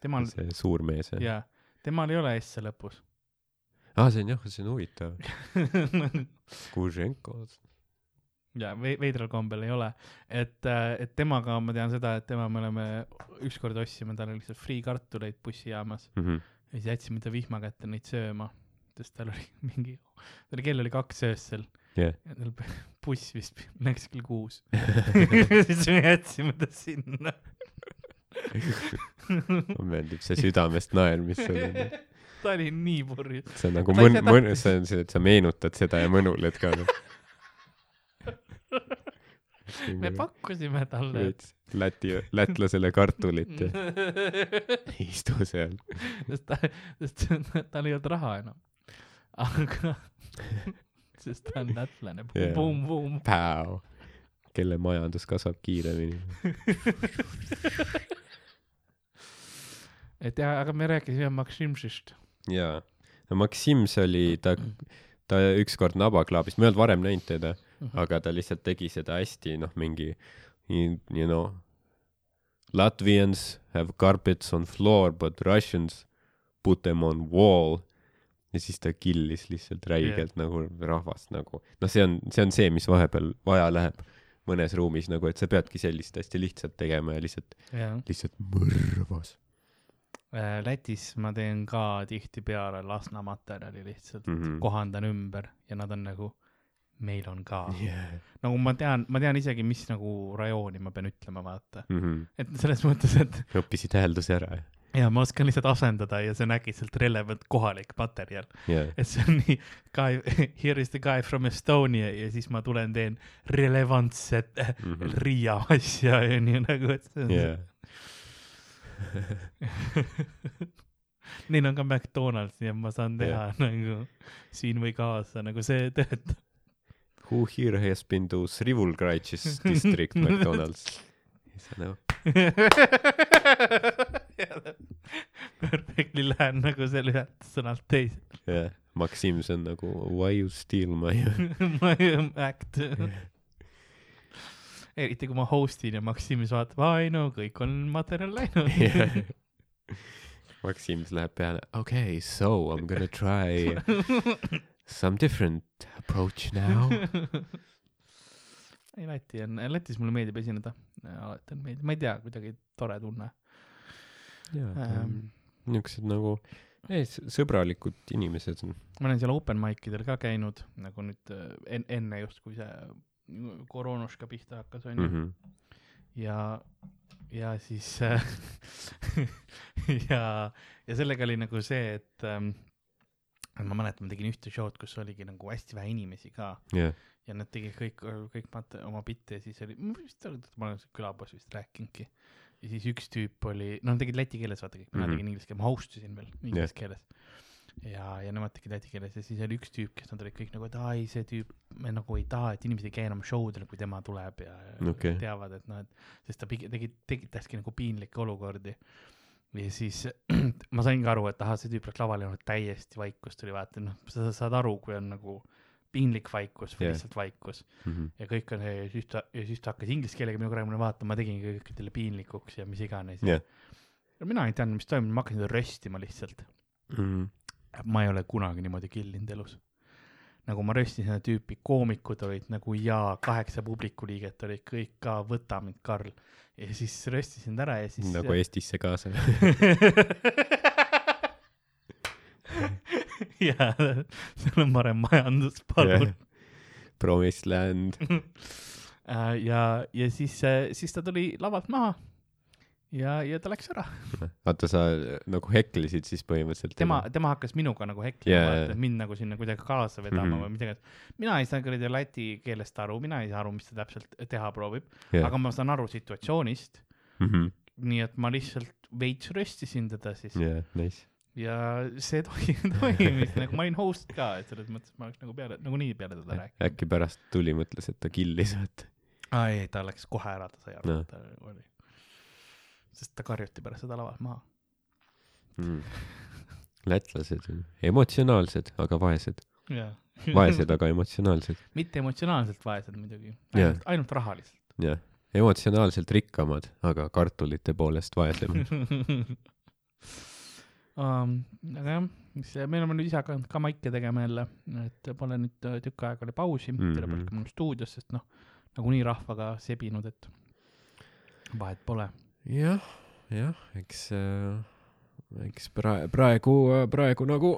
temal, see suur mees jah? jaa, temal ei ole S-e lõpus. Aa, see on jah, see on huvitav. Kuženko. ja ve- veidral kombel ei ole, et, et temaga ma tean seda, et tema, me oleme ükskord ostsime talle lihtsalt friikartuleid bussijaamas Mhm. ja siis jätsime ta vihma kätte neid sööma, sest tal oli mingi, tal kell oli kaks öösel jah, ja tal buss vist läks kell kuus. siis me jätsime ta sinna. mulle meeldib see südamest naer, mis sul on. Ta oli nii purjus. see on nagu mõn-, mõn-, see on see, et sa meenutad seda ja mõnuled ka. me pakkusime talle. läti, lätlasele kartulit ja istu seal. sest ta, sest tal ei olnud raha enam. aga, sest ta on lätlane Jaa., pumm-pumm. Päo. kelle majandus kasvab kiiremini. et jah, aga me rääkisime Maksimšist. jaa. no Maxims oli, ta, ta ükskord nabaklaabis, ma ei olnud varem näinud teda, Mhm. aga ta lihtsalt tegi seda hästi, noh, mingi you you know, Latvians have carpets on floor but Russians put them on wall. ja siis ta killis lihtsalt räigelt yeah. nagu rahvast nagu, noh, see on, see on see, mis vahepeal vaja läheb mõnes ruumis nagu, et sa peadki sellist hästi lihtsalt tegema ja lihtsalt, jah. lihtsalt mõrvas Lätis ma teen ka tihtipeale Lasna materjali lihtsalt mm. -hmm. kohandan ümber ja nad on nagu, meil on ka. Yeah. nagu ma tean, ma tean isegi, mis nagu rajooni ma pean ütlema, vaata. Mm -hmm. et selles mõttes, et õppisid häälduse ära ja ma oskan lihtsalt asendada ja see on äkitselt relevant kohalik materjal. ja et see on nii, guy, here is the guy from Estonia ja siis ma tulen teen relevantset mm. -hmm. Riia asja ja nii nagu, et see on yeah. Neil on ka McDonalds, nii et ma saan teha yeah. nagu siin või kaasa, nagu see töötab. Who here has been to Srivolgraichis district McDonalds? No. Perfectly lähen nagu selle ühelt sõnalt teise. Yeah. Maxim, see on nagu why you steal my ei act. Eriti kui ma host in ja Maximis vaatab, ai no kõik on materjal läinud yeah. Maxim läheb peale, okei okay,, so I m gonna try some different approach now. ei Läti on, Lätis mulle meeldib esineda, alati on meeldib, ma ei tea, kuidagi tore tunne ähm,. niisugused nagu ei, sõbralikud inimesed on. ma olen seal open mic idel ka käinud nagu nüüd äh, en-, enne justkui see koroonuška pihta hakkas onju mm. -hmm. ja, ja siis äh, ja, ja sellega oli nagu see, et ähm, ma mäletan, ma tegin ühte show'd, kus oligi nagu hästi vähe inimesi ka jah, ja nad tegid kõik, kõik mat-, oma bitte ja siis oli, ma vist, ma olen külapoes vist rääkinudki. ja siis üks tüüp oli, no nad tegid läti keeles vaata kõik, mina mm. -hmm. tegin inglise keeles, ma host isin veel inglise yeah. keeles. ja, ja nemad tegid läti keeles ja siis oli üks tüüp, kes nad olid kõik nagu, et aa ei, see tüüp, me nagu ei taha, et inimesed ei käi enam show del, kui tema tuleb ja Okei. teavad, et noh, et sest ta pigi- tegi, tekitaski nagu piinlikke olukordi. ja siis ma sain ka aru, et ahah, see tüüp läks lavale noh, täiesti vaikust tuli vaata, noh, sa saad aru, kui on nagu piinlik vaikus või yeah. lihtsalt vaikus Mhm. ja kõik on ja siis ta ja siis ta hakkas inglise keelega minuga rääkima, vaata, ma tegingi kõikidele piinlikuks ja mis iganes jah. ja mina ei teadnud, mis toimub, ma hakkasin teda röstima lihtsalt. Mhm. Ma ei ole kunagi niimoodi killinud elus. nagu ma röstisin seda tüüpi, koomikud olid nagu jaa, kaheksa publiku liiget olid kõik ka, võta mind, Karl. ja siis röstisin ta ära ja siis nagu Eestisse kaasa. jaa, seal on parem majandus, palun. Promised land. Äh, ja, ja siis, siis ta tuli lavalt maha ja, ja ta läks ära. vaata, sa nagu heklisid siis põhimõtteliselt. tema, tema hakkas minuga nagu heklima yeah,, et mind nagu sinna kuidagi kaasa vedama mm. -hmm. või midagi. mina ei saa kuradi läti keelest aru, mina ei saa aru, mis ta täpselt teha proovib yeah., aga ma saan aru situatsioonist, jah, nii et ma lihtsalt veits röstisin teda siis yeah. nice. ja see toim-, toimis nagu ma olin host ka, et selles mõttes ma oleks nagu peale, nagunii peale teda rääkinud. äkki pärast tuli, mõtles, et ta killis, vaata. aa ei, ta läks kohe ära, ta sai aru no., et ta oli, sest ta karjuti pärast seda lavalt maha. Mm. lätlased on emotsionaalsed, aga vaesed. vaesed, aga emotsionaalsed. mitte emotsionaalselt vaesed muidugi, ainult, ainult rahaliselt. jah, emotsionaalselt rikkamad, aga kartulite poolest vaesemad. um,. aga jah, mis me oleme nüüd ise hakanud ka maike tegema jälle, et pole nüüd äh, tükk aega oli pausi mm. -hmm. sellepärast ka mul stuudios, sest noh, nagunii rahvaga sebinud, et vahet pole. jah, jah, eks äh,, eks praegu, praegu, praegu nagu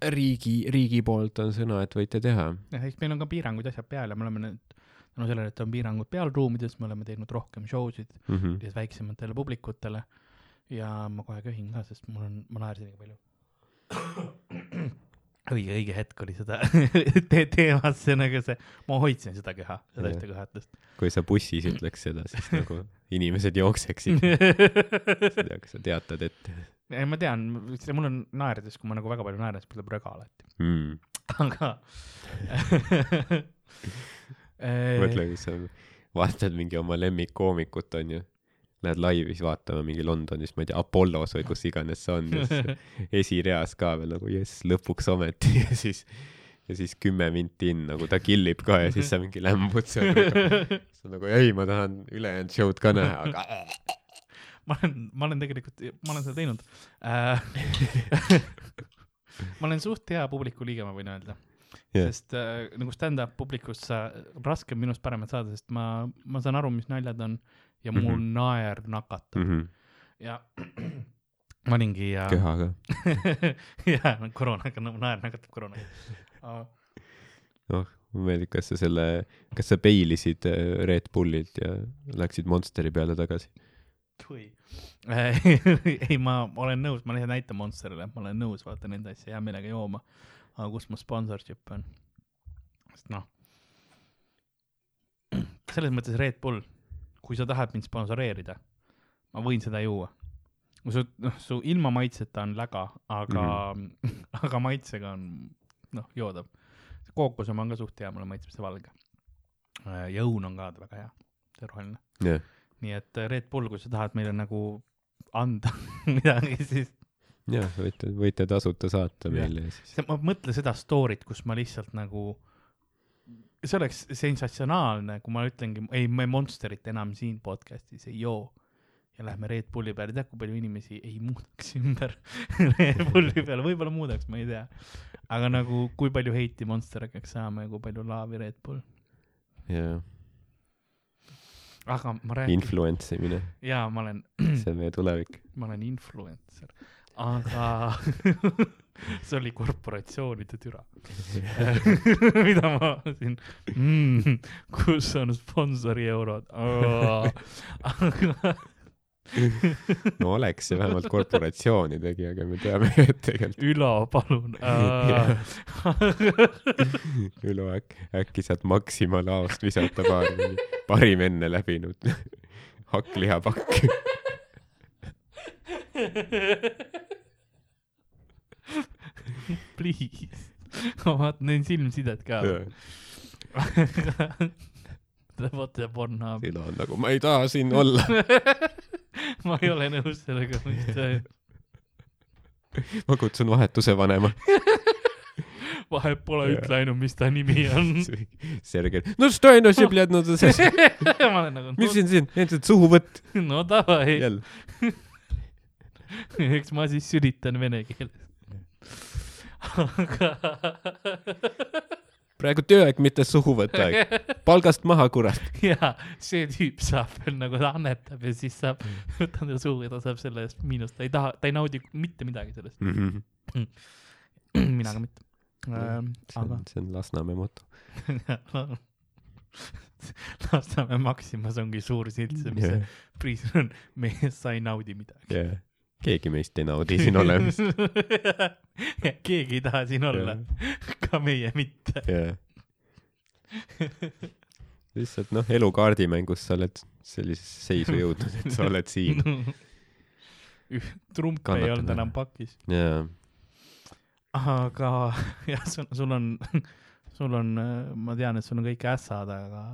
riigi, riigi poolt on sõna, et võite teha. jah, eks meil on ka piirangud ja asjad peal ja me oleme nüüd tänu sellele, et on piirangud peal ruumides, me oleme teinud rohkem show sid Mm -hmm. väiksematele publikutele ja ma kohe köhin ka, sest mul on, ma naersin liiga palju. õige, õige hetk oli seda te teemasse nagu see, ma hoidsin seda keha, seda ühte kõhatust. kui sa bussis ütleks seda, siis nagu inimesed jookseksid. tea, kas sa teatad ette ei, ma tean, mul on naerdes, kui ma nagu väga palju naeran, siis mul tuleb röga alati, mm.? aga mõtle, kui sa vaatad mingi oma lemmikkoomikut, onju. Lähed laivi siis vaatama mingi Londonis, ma ei tea, Apollos või kus iganes see on esireas ka veel nagu jess, lõpuks ometi ja siis, ja siis kümme minti in nagu ta killib ka ja siis sa mingi lämbud seal. sa nagu ei, ma tahan ülejäänud show'd ka näha, aga ma olen, ma olen tegelikult, ma olen seda teinud äh,. ma olen suht hea publiku liige, ma võin öelda Jah. sest äh, nagu stand-up publikus sa, raske on minust paremat saada, sest ma, ma saan aru, mis naljad on ja mul mm. -hmm. naer nakatab mm mm -hmm. ja ma olingi ja köha ka. ja koroonaga, naer nakatab koroonaga. noh, mulle meeldib, kas sa selle, kas sa peilisid äh, Red Bullilt ja läksid Monsteri peale tagasi? tui. ei, ma olen nõus, ma lihtsalt näitan Monsterile, ma olen nõus, vaata nende asja hea meelega jooma. aga kus mu sponsorship on? sest noh, selles mõttes Red Bull, kui sa tahad mind sponsoreerida, ma võin seda juua. su, noh, su ilma maitseta on läga, aga mm, -hmm. aga maitsega on noh, joodav. kookos oma on ka suht hea, mulle maitseb see valge. ja õun on ka väga hea, see roheline jah, nii et äh, Red Bull, kui sa tahad meile nagu anda midagi, siis jah, võite, võite tasuta saata meile ja siis. ma mõtle seda story't, kus ma lihtsalt nagu, see oleks sensatsionaalne, kui ma ütlengi, ei, me Monsterit enam siin podcast'is ei joo ja lähme Red Bulli peale, tead, kui palju inimesi ei muudaks ümber Red Bulli peale, võib-olla muudaks, ma ei tea. aga nagu, kui palju heiti Monster hakkaks saama ja kui palju laavi Red Bull. jaa, aga ma räägin, influence imine, jaa, ma olen see on meie tulevik. ma olen influencer, aga see oli korporatsioonide türa, mida ma siin mm,, kus on sponsori eurod, aga no oleks see vähemalt korporatsioonidegi, aga me teame, et tegelikult Ülo, palun. Ülo äkki, äkki saad Maxima laost visata paar parim enne läbinud hakklihapakk. Please , ma vaatan , neil silmsidet ka . vaata Pornhub . Ülo on nagu , ma ei taha siin olla . ma ei ole nõus sellega , mis ta ma kutsun vahetuse vanema . vahet pole , Jaa. ütle ainult , mis ta nimi on . Sergei , no что оно все , блядь , no see , ma olen nagu , mis siin siin , endiselt suhuvõtt no davai , jälle . eks ma siis sülitan vene keeles. aga praegu tööaeg, mitte suhuvõttaeg. palgast maha, kurat. ja see tüüp saab veel nagu ta annetab ja siis saab, võtan ta suhu ja ta saab selle eest miinust, ta ei taha, ta ei naudi mitte midagi sellest, mina ka mitte. See aga see on Lasnamäe moto. Lasnamäe Maximas ongi suur silt, mis see priis on, mees, sa ei naudi midagi. jah, keegi meist ei naudi siin olemist. keegi ei taha siin olla, ka meie mitte. lihtsalt noh, elukaardimängus sa oled sellisesse seisu jõudnud, et sa oled siin. trump ei olnud enam pakis. jaa, aga jah, sul, sul on, sul on, ma tean, et sul on kõik ässad, aga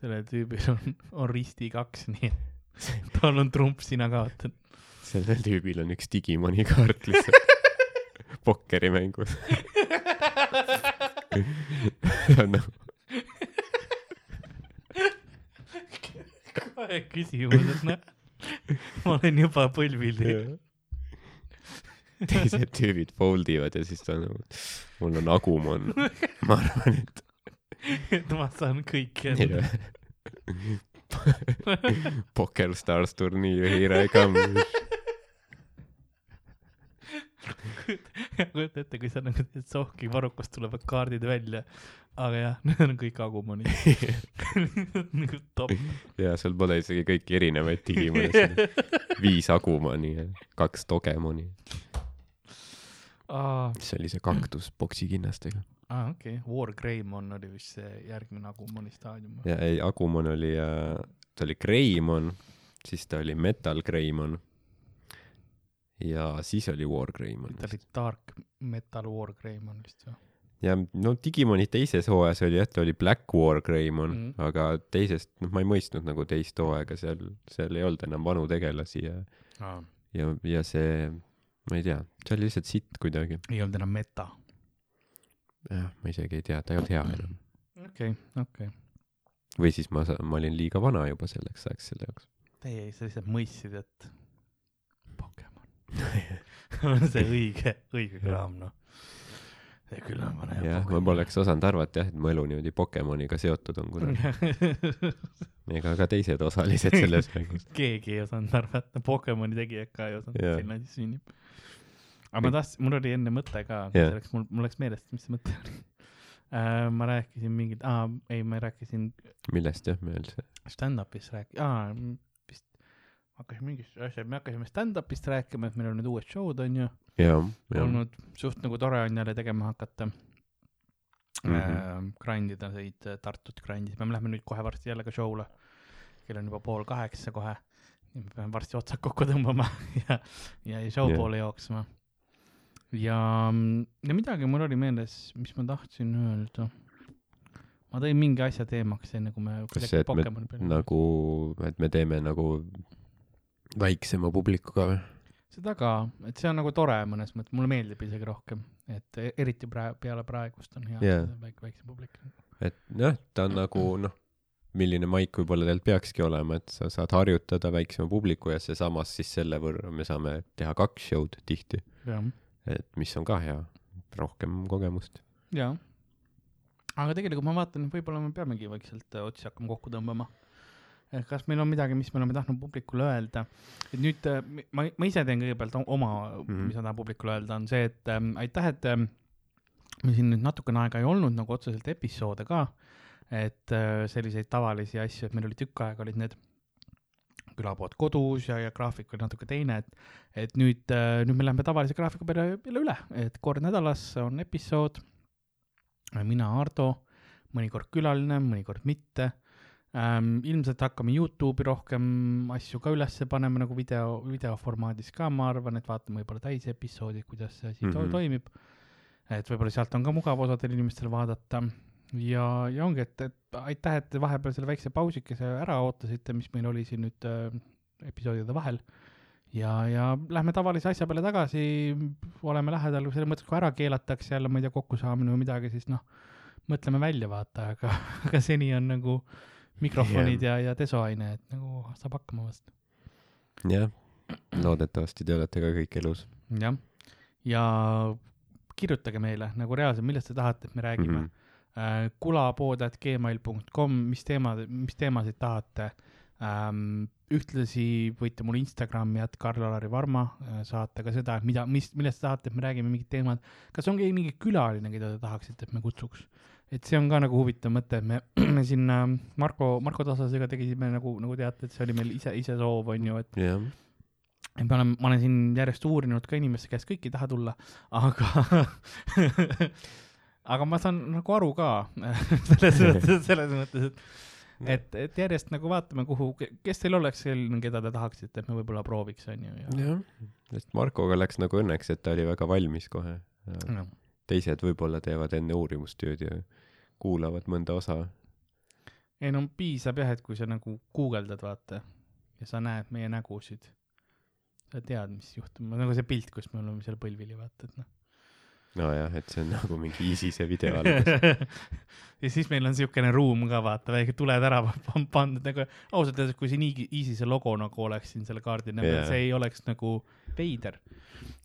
sellel tüübil on, on risti kaks, nii et tal on trump, sina kaotad. Sellel tüübil on üks Digimoni kaart lihtsalt pokkerimängus. nagu, kohe küsimus, et noh, ma olen juba põlvil. teised tüübid fold ivad ja siis ta on nagu, mul on Agumon. ma arvan, et et ma saan kõike enda. Poker Stars turniir, here I come. kujuta ette, kui sa nagu sohki, varrukast tulevad kaardid välja. aga jah, need on kõik Agumonid. nagu top. ja sul pole isegi kõiki erinevaid on viis Agumoni ja kaks Dogemoni. see oli see kaktus boksi kinnastega aa okei okay., War Greymon oli vist see järgmine Agumoni staadium. ja ei Agumon oli äh, ta oli Greymon siis ta oli Metal Greymon ja siis oli War Greymon ta oli Dark Metal War Greymon vist või? ja no Digimoni teises hooajas oli jah ta oli Black War Greymon mm. Mhm. aga teisest noh ma ei mõistnud nagu teist hooaega seal seal ei olnud enam vanu tegelasi ja aa, ja ja see ma ei tea see oli lihtsalt sitt kuidagi ei olnud enam meta. jah ma isegi ei tea ta ei olnud hea enam okei, okei. või siis ma ma olin liiga vana juba selleks ajaks selle jaoks Teie sa lihtsalt mõistsid, et on see õige, õige kraam, noh. see küll on vanem jah ma poleks osanud arvata jah et mu elu niimoodi Pokemoniga seotud on kunagi ega ka teised osalised selles mängus keegi ei osanud arvata, Pokemoni tegijad ka ei osanud, selline asi sünnib. aga ma tahtsin, mul oli enne mõte ka, see läks, mul, mul läks meelest, mis see mõte oli. ma rääkisin mingit, aa, ei, ma rääkisin millest jah meil see stand-up'ist rääk-, aa, vist hakkasin mingist asja, me hakkasime stand-up'ist rääkima, et meil on need uued show'd on ju olnud suht nagu tore on jälle tegema hakata mm. -hmm. grind ida neid äh, Tartut grind'is, me lähme nüüd kohe varsti jälle ka show'le. kell on juba pool kaheksa kohe. me peame varsti otsad kokku tõmbama ja, ja, show Jah. poole jooksma. ja, ja midagi mul oli meeles, mis ma tahtsin öelda. ma tõin mingi asja teemaks, enne kui me. kas see et me nagu et me teeme nagu väiksema publikuga või seda ka, et see on nagu tore mõnes mõttes, mulle meeldib isegi rohkem, et e- eriti praegu, peale praegust on hea yeah. väike, väiksem publik. et jah ta on nagu noh milline maik võib-olla teil peakski olema et sa saad harjutada väiksema publiku ja seesamas siis selle võrra me saame teha kaks show'd tihti et mis on ka hea rohkem kogemust jaa. aga tegelikult ma vaatan, võib-olla me peamegi vaikselt äh, otsi hakkama kokku tõmbama. Kas meil on midagi, mis me oleme tahtnud publikule öelda, et nüüd äh, ma, ma ise teen kõigepealt oma mm. -hmm. mis ma tahan publikule öelda, on see, et ähm, aitäh, et ähm, meil siin nüüd natukene aega ei olnud nagu otseselt episoode ka, et äh, selliseid tavalisi asju, et meil oli tükk aega olid need külapood kodus ja, ja graafik oli natuke teine, et, et nüüd, nüüd me läheme tavalise graafiku peale jälle üle, et kord nädalas on episood. mina, Ardo, mõnikord külaline, mõnikord mitte ähm,. ilmselt hakkame Youtube'i rohkem asju ka ülesse panema nagu video, videoformaadis ka, ma arvan, et vaatame võib-olla täisepisoodi, kuidas see asi mm Mhm. -hmm. toimib. et võib-olla sealt on ka mugav osadel inimestel vaadata ja, ja ongi, et, et aitäh, et te vahepeal selle väikse pausikese ära ootasite, mis meil oli siin nüüd äh, episoodide vahel. ja, ja lähme tavalise asja peale tagasi, oleme lähedal selles mõttes, kui ära keelatakse jälle, ma ei tea, kokkusaamine või midagi, siis noh, mõtleme välja, vaata, aga, aga seni on nagu mikrofonid ja, ja desoaine, et nagu saab hakkama vast. jah loodetavasti te olete ka kõik elus jah, ja kirjutage meile nagu reaalselt, millest te tahate, et me räägime mm. -hmm. kulapood.gmail.com, mis teemad, mis teemasid tahate ähm,. ühtlasi võite mulle Instagrami jätta Karl-Alari Varma äh, saata ka seda, mida, mis, millest te tahate, et me räägime mingid teemad. kas on keegi mingi külaline, keda te tahaksite, et me kutsuks? Et see on ka nagu huvitav mõte, et me, me siin äh, Marko, Marko Tasasega tegisime nagu, nagu teate, et see oli meil ise, ise soov, on ju, et jah. et me oleme, ma olen siin järjest uurinud ka inimeste käest, kõik ei taha tulla, aga aga ma saan nagu aru ka selles mõttes, selles mõttes, et et, et järjest nagu vaatame, kuhu, kes teil oleks selline, keda te tahaksite, et me võib-olla prooviks, on ju, ja jah. Sest Markoga läks nagu õnneks et ta oli väga valmis kohe. Teised võib-olla teevad enne uurimustööd ja kuulavad mõnda osa? Ei no piisab jah, et kui sa nagu guugeldad, vaata, ja sa näed meie nägusid, sa tead, mis juhtub, nagu see pilt, kus me oleme seal põlvili, vaata, et noh. Nojah et see on nagu mingi ISISe video algus ja siis meil on siukene ruum ka vaata, väike tuletärava pandud nagu ausalt öeldes, kui siin ISISe logo nagu oleks siin selle kaardi Jaa. yeah., see ei oleks nagu veider.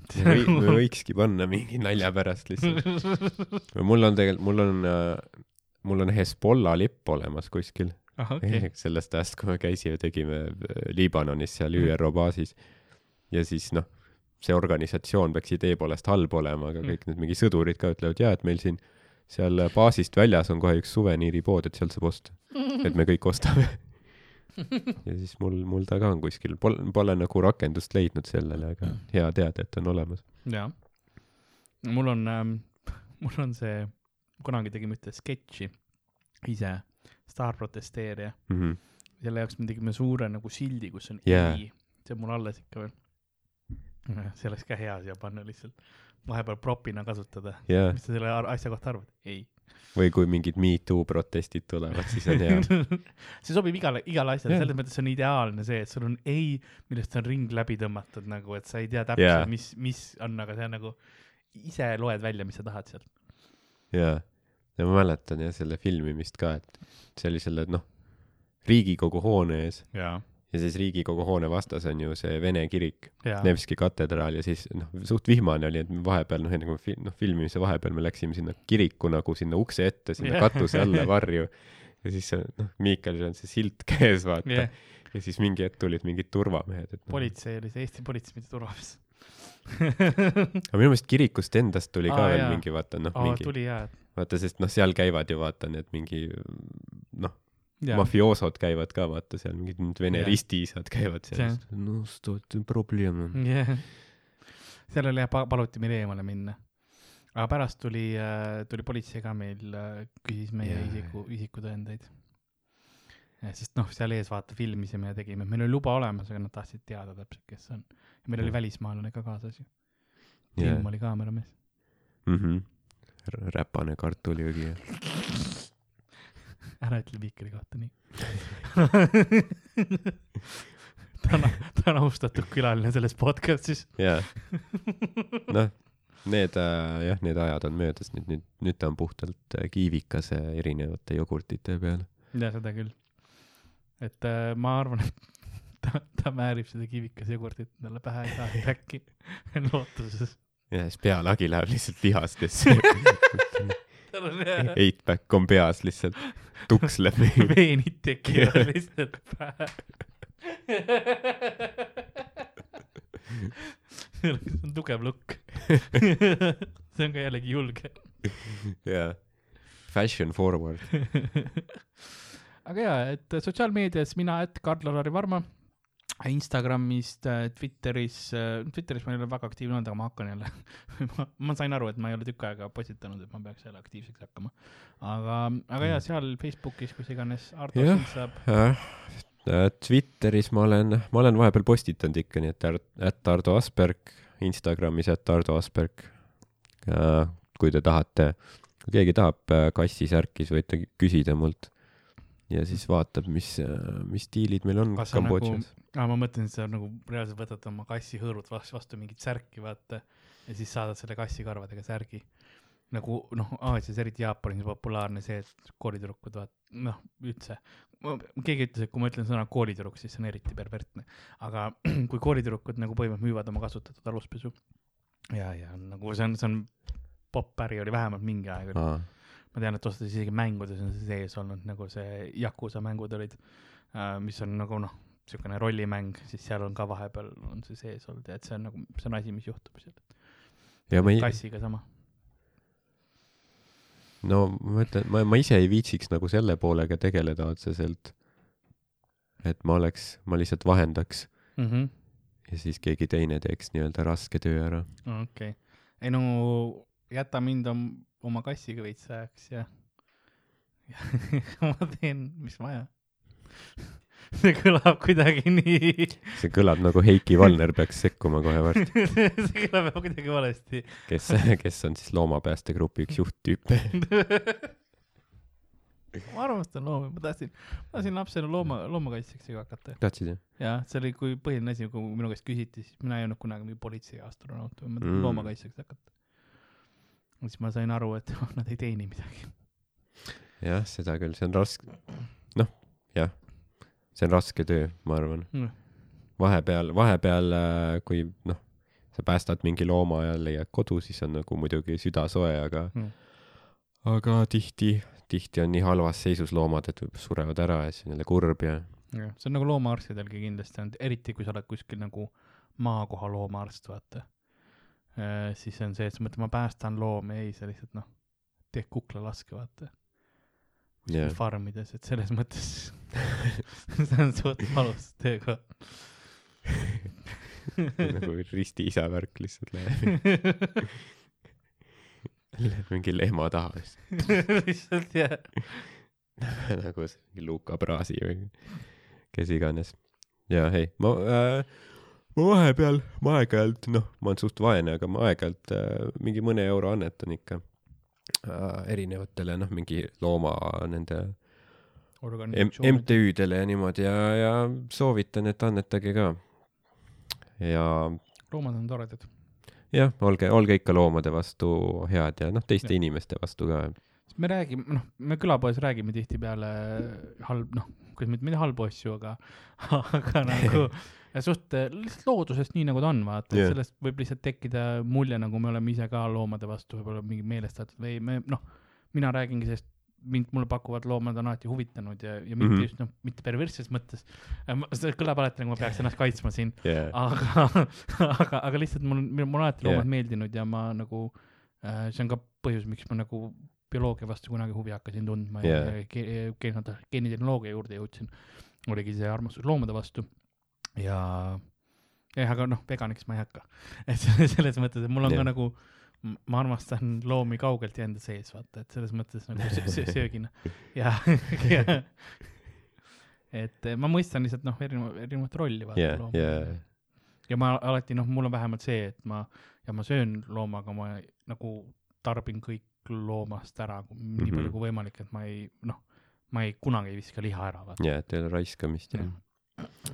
või, me võikski panna mingi nalja pärast lihtsalt või mul on tegelikult mul on äh, mul on Hezbollah lipp olemas kuskil okei, sellest ajast kui me käisime tegime äh, Liibanonis seal ÜRO baasis ja siis noh see organisatsioon peaks idee poolest halb olema aga Mm. kõik need mingi sõdurid ka ütlevad jaa et meil siin seal baasist väljas on kohe üks suveniiripood et sealt saab osta et me kõik ostame ja siis mul mul ta ka on kuskil pole pole nagu rakendust leidnud sellele aga hea teada et on olemas jah. mul on ähm, mul on see, kunagi tegime ühte sketši ise, Star protesteerija, Mhm. selle jaoks me tegime suure nagu sildi, kus on Jaa. ei, see on mul alles ikka veel. see oleks ka hea siia panna lihtsalt, vahepeal propina kasutada. jaa, mis sa selle asja kohta arvad? ei. või kui mingid Me Too protestid tulevad, siis on hea. see sobib igale, igale asjale, Jah. selles mõttes see on ideaalne see, et sul on ei, millest on ring läbi tõmmatud nagu, et sa ei tea täpselt Jaa. mis, mis on, aga see on nagu, ise loed välja, mis sa tahad sealt. jaa, ja ma mäletan jah selle filmimist ka, et see oli selle noh, Riigikogu hoone ees jaa, ja siis Riigikogu hoone vastas on ju see Vene kirik, Nevski katedraal ja siis noh, suht vihmane oli, et me vahepeal noh, enne kui me fi- noh, filmimise vahepeal me läksime sinna kiriku nagu sinna ukse ette, sinna Jah. katuse alla varju. ja siis see noh, Miikalil on see silt käes, vaata jah, ja siis mingi hetk tulid mingid turvamehed, et noh. politsei oli see, Eesti politsei, mitte turvavöös. aga minu meelest kirikust endast tuli ka Aa, veel jaa. mingi vaata noh, mingi vaata, sest noh, seal käivad ju vaata need mingi noh, mafioosod käivad ka vaata seal mingid need vene Jah. ristiisad käivad seal no stot probleem on. jah. seal oli jah, paluti meil eemale minna. aga pärast tuli, tuli politsei ka meil, küsis meie Jaa. isiku, isikutõendeid. sest noh, seal ees vaata filmisime ja tegime, meil oli luba olemas, aga nad tahtsid teada täpselt, kes see on. ja meil oli Jah. välismaalane ka kaasas ju. Jah. ilm oli kaameramees. mhmh. räpane kartuliõgi. ära ütle Mikri kohta nii. ta on, ta on austatud külaline selles podcast'is. jaa. noh, need äh, jah, need ajad on möödas, nüüd, nüüd, nüüd ta on puhtalt äh, kiivikase erinevate jogurtite peal. ja seda küll. et äh, ma arvan, et ta, ta määrib seda kivikas jogurtit endale pähe saa äkki lootuses. ja siis pealagi läheb lihtsalt lihastesse. Tal on Eight-pack on peas lihtsalt, tuks läbi. veenid tekivad lihtsalt pähe. see on tugev lukk. see on ka jällegi julge. jaa. Fashion forward. aga jaa, et sotsiaalmeedias mina, et Karl-Lari Varma, Instagramist, Twitteris, Twitteris ma ei ole väga aktiivne olnud, aga ma hakkan jälle ma, ma sain aru, et ma ei ole tükk aega postitanud, et ma peaks jälle aktiivseks hakkama. aga, aga jaa, seal Facebookis, kus iganes Ardo Jah. sind saab. jah, Twitteris ma olen, ma olen vahepeal postitanud ikka, nii et at Ardo Asperg, Instagramis at Ardo Asperg. kui te tahate, kui keegi tahab äh, kassisärki, siis võite küsida mult. Ja siis vaatab, mis, mis diilid meil on Kas nagu- Kambodžas. aa, ma mõtlen, et sa nagu reaalselt võtad oma kassi hõõrud vastu, vastu mingit särki, vaata, ja siis saadad selle kassikarvadega särgi. nagu noh, Aasias, eriti Jaapanis populaarne see, et koolitüdrukud vaat-, noh, üldse. keegi ütles, et kui ma ütlen sõna koolitüdruk, siis see on eriti pervertne. aga kui koolitüdrukud nagu põhimõtteliselt müüvad oma kasutatud aluspesu ja, ja nagu see on, see on popp-äri oli vähemalt mingi aeg oli ma tean, et osades isegi mängudes on see sees olnud, nagu see Yakuusa mängud olid äh,, mis on nagu noh, niisugune rollimäng, siis seal on ka vahepeal on see sees olnud ja et see on nagu, see on asi, mis juhtub seal. ja ma ei, kassiga sama. no ma ütlen, ma, ma ise ei viitsiks nagu selle poolega tegeleda otseselt. et ma oleks, ma lihtsalt vahendaks mm. -hmm. ja siis keegi teine teeks nii-öelda raske töö ära. okei okay., ei no jäta mind om, oma kassiga veits ajaks ja, ja ma teen, mis vaja. see kõlab kuidagi nii, see kõlab nagu Heiki Valner peaks sekkuma kohe varsti, see kõlab juba kuidagi valesti. kes, kes on siis loomapäästegrupi üks juhttüüp. ma armastan loomi, ma tahtsin, ma tahtsin lapsena looma, loomakaitsjaks ju hakata. tahtsid jah? jah, see oli kui põhiline asi, kui minu käest küsiti, siis mina ei olnud kunagi mingi politsei astronaut või mm. loomakaitsjaks hakata. Siis ma sain aru, et nad ei teeni midagi. jah, seda küll, see on raske, noh, jah, see on raske töö, ma arvan. Mm. vahepeal, vahepeal, kui noh, sa päästad mingi looma ja leiad kodu, siis on nagu muidugi süda soe, aga Mm. aga tihti, tihti on nii halvas seisus loomad, et surevad ära ja siis on jälle kurb ja jah, see on nagu loomaarstidelgi kindlasti eriti kui sa oled kuskil nagu maakoha loomaarst, vaata. Siis on see, et sa mõtled, ma päästan loomi, ei, sa lihtsalt noh, teed kuklalaske, vaata. Jah. farmides, et selles mõttes see on suht valus töökoht. nagu risti isa värk lihtsalt läheb. mingi lehma taha vist lihtsalt jah. nagu see Luka Brasi või kes iganes. ja ei, ma äh,, ma vahepeal, ma aeg-ajalt, noh, ma olen suht vaene, aga ma aeg-ajalt äh, mingi mõne euro annetan ikka äh, erinevatele, noh, mingi looma nende MTÜ-dele ja niimoodi ja, ja soovitan, et annetage ka. ja loomad on toredad. jah, olge, olge ikka loomade vastu head ja noh, teiste Jah. inimeste vastu ka. me räägime, noh, me külapoes räägime tihtipeale halb, noh, kuidas mitte halbu asju, aga, aga nagu suht äh, lihtsalt loodusest nii, nagu ta on, vaata yeah., sellest võib lihtsalt tekkida mulje, nagu me oleme ise ka loomade vastu võib-olla mingi meelestatud või me, noh, mina räägingi sellest, mind, mulle pakuvad loomad on alati huvitanud ja, ja mitte mm. -hmm. just noh, mitte perversses mõttes, see kõlab alati nagu ma peaks ennast kaitsma siin, yeah. aga, aga, aga lihtsalt mul, mul on alati loomad yeah. meeldinud ja ma nagu äh,, see on ka põhjus, miks ma nagu bioloogia vastu kunagi huvi hakkasin tundma Jah. ja, ja ge- ge- geenitehnoloogia juurde jõudsin. oligi see armastus loomade vastu ja, jah, aga noh, veganiks ma ei hakka. et selles- mõttes, et mul on Jah. ka nagu, ma armastan loomi kaugelt ja enda sees, vaata, et selles mõttes nagu sö- sö- söögina ja, ja et eh, ma mõistan lihtsalt noh, erinevat, erinevat rolli vaata yeah, loomadel yeah. ja ma alati noh, mul on vähemalt see, et ma ja ma söön looma, aga ma nagu tarbin kõik loomast ära mm -hmm. nii Mhm. palju kui võimalik, et ma ei noh, ma ei kunagi ei viska liha ära, ja, et ei ole raiskamist ja jah,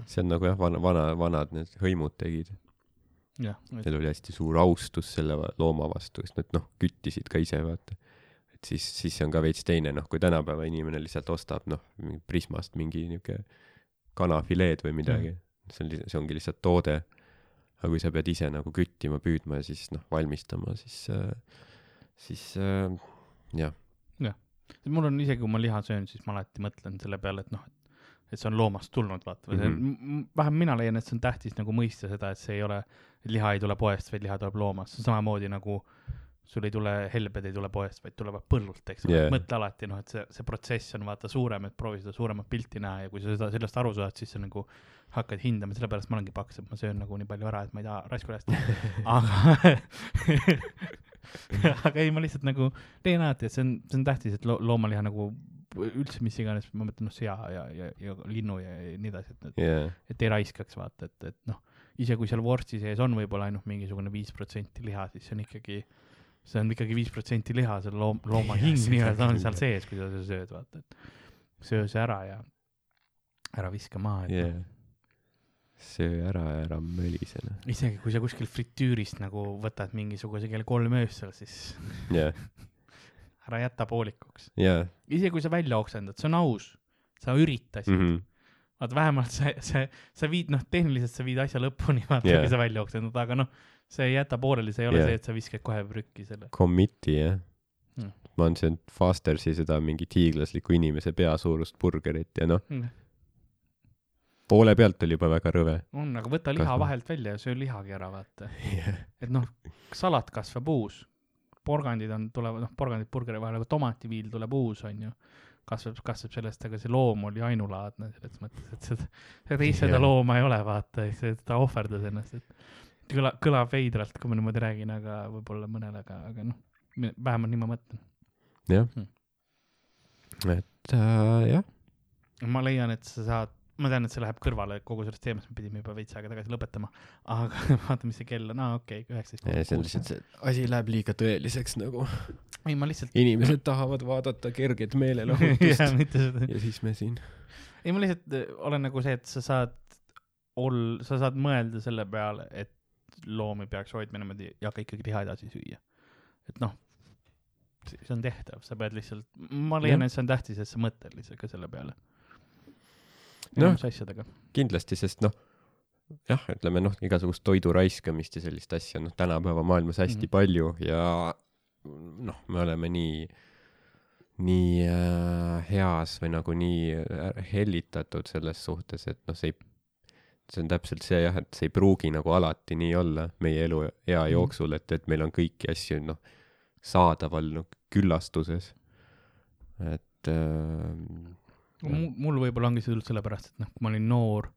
see on nagu jah, vana, vana, vanad need hõimud tegid. jah, Neil oli hästi suur austus selle looma vastu, sest nad noh, küttisid ka ise vaata. et siis, siis see on ka veits teine, noh, kui tänapäeva inimene lihtsalt ostab noh, Prismast mingi niuke kanafileed või midagi mm.. see on, see ongi lihtsalt toode. aga kui sa pead ise nagu küttima, püüdma ja siis noh, valmistama, siis äh,, siis äh, jah, mul on isegi, kui ma liha söön, siis ma alati mõtlen selle peale, et noh, et see on loomast tulnud, vaata või see on mm -hmm., vähemalt mina leian, et see on tähtis nagu mõista seda, et see ei ole, liha ei tule poest, vaid liha tuleb loomast, see on samamoodi nagu sul ei tule helbed ei tule poest, vaid tulevad põllult, eks ole yeah., mõtle alati noh, et see, see protsess on vaata suurem, et proovi seda suuremat pilti näha ja kui sa seda, sellest aru saad, siis sa nagu hakkad hindama, sellepärast ma olengi paks, et ma söön nagu nii palju ära, et ma ei taha raisku lasta. aga aga ei, ma lihtsalt nagu leian alati, et see on, see on tähtis, et lo-, loomaliha nagu üldse mis iganes, ma mõtlen noh, sea ja, ja, ja linnu ja, ja nii edasi, et, et, jah, et ei raiskaks vaata, et, et noh, ise kui seal vorsti sees on võib-olla ainult mingisugune viis protsenti liha, siis see on ikkagi, see on ikkagi viis protsenti liha, see loom, looma hing nii-öelda on seal sees, kui sa seda sööd, vaata, et söö see ära ja ära viska maha, et jah noh, söö ära ja ära mölise noh, isegi kui sa kuskil fritüürist nagu võtad mingisuguse kell kolm öösel, siis jah, ära jäta poolikuks. jah, isegi kui sa välja oksendad, see on aus, sa üritasid mm, -hmm. vaata vähemalt sa, sa, sa viid, noh, tehniliselt sa viid asja lõpuni, vaata yeah., kui sa välja oksendad, aga noh, see ei jäta pooleli, see ei ole yeah. see, et sa viskad kohe prükki selle. commit'i jah Mm. ma olen söönud Fostersi seda mingi tiiglasliku inimese pea suurust burgerit ja noh, poole pealt oli juba väga rõve. on, aga võta liha Kasvab. vahelt välja ja söö lihagi ära, vaata. et noh, salat kasvab uus, porgandid on, tulevad, noh, porgandid burgeri vahel, aga tomativiil tuleb uus, onju. kasvab, kasvab sellest, aga see loom oli ainulaadne selles mõttes, et seda, seda ise seda looma ei ole, vaata, ta ohverdas ennast, et kõla, kõlab veidralt, kui ma niimoodi räägin, aga võib-olla mõnele, aga, aga noh, vähemalt nii ma mõtlen. jah Hmm. et äh, jah, ma leian, et sa saad, ma tean, et see läheb kõrvale kogu sellest teemast, me pidime juba veits aega tagasi lõpetama, aga vaata, mis see kell on, aa okei okay,, üheksateist see on lihtsalt see asi läheb liiga tõeliseks nagu. ei, ma lihtsalt inimesed tahavad vaadata kerget meelelahutust seda, ja siis me siin. ei ma lihtsalt äh, olen nagu see, et sa saad ol-, sa saad mõelda selle peale, et loomi peaks hoidma niimoodi ja ka ikkagi liha edasi süüa. et noh, see on tehtav, sa pead lihtsalt, ma leian, et see on tähtis, et sa mõtled lihtsalt ka selle peale. Noh. enamus asjadega. kindlasti, sest noh, jah, ütleme noh, igasugust toidu raiskamist ja sellist asja on noh, tänapäeva maailmas hästi mm. palju ja noh, me oleme nii, nii äh, heas või nagu nii äh, hellitatud selles suhtes, et noh, see ei, see on täpselt see jah, et see ei pruugi nagu alati nii olla meie eluea Mhm. jooksul, et, et meil on kõiki asju noh, saadaval noh, küllastuses. et äh, mul, mul võib-olla ongi see tulnud sellepärast, et noh, kui ma olin noor,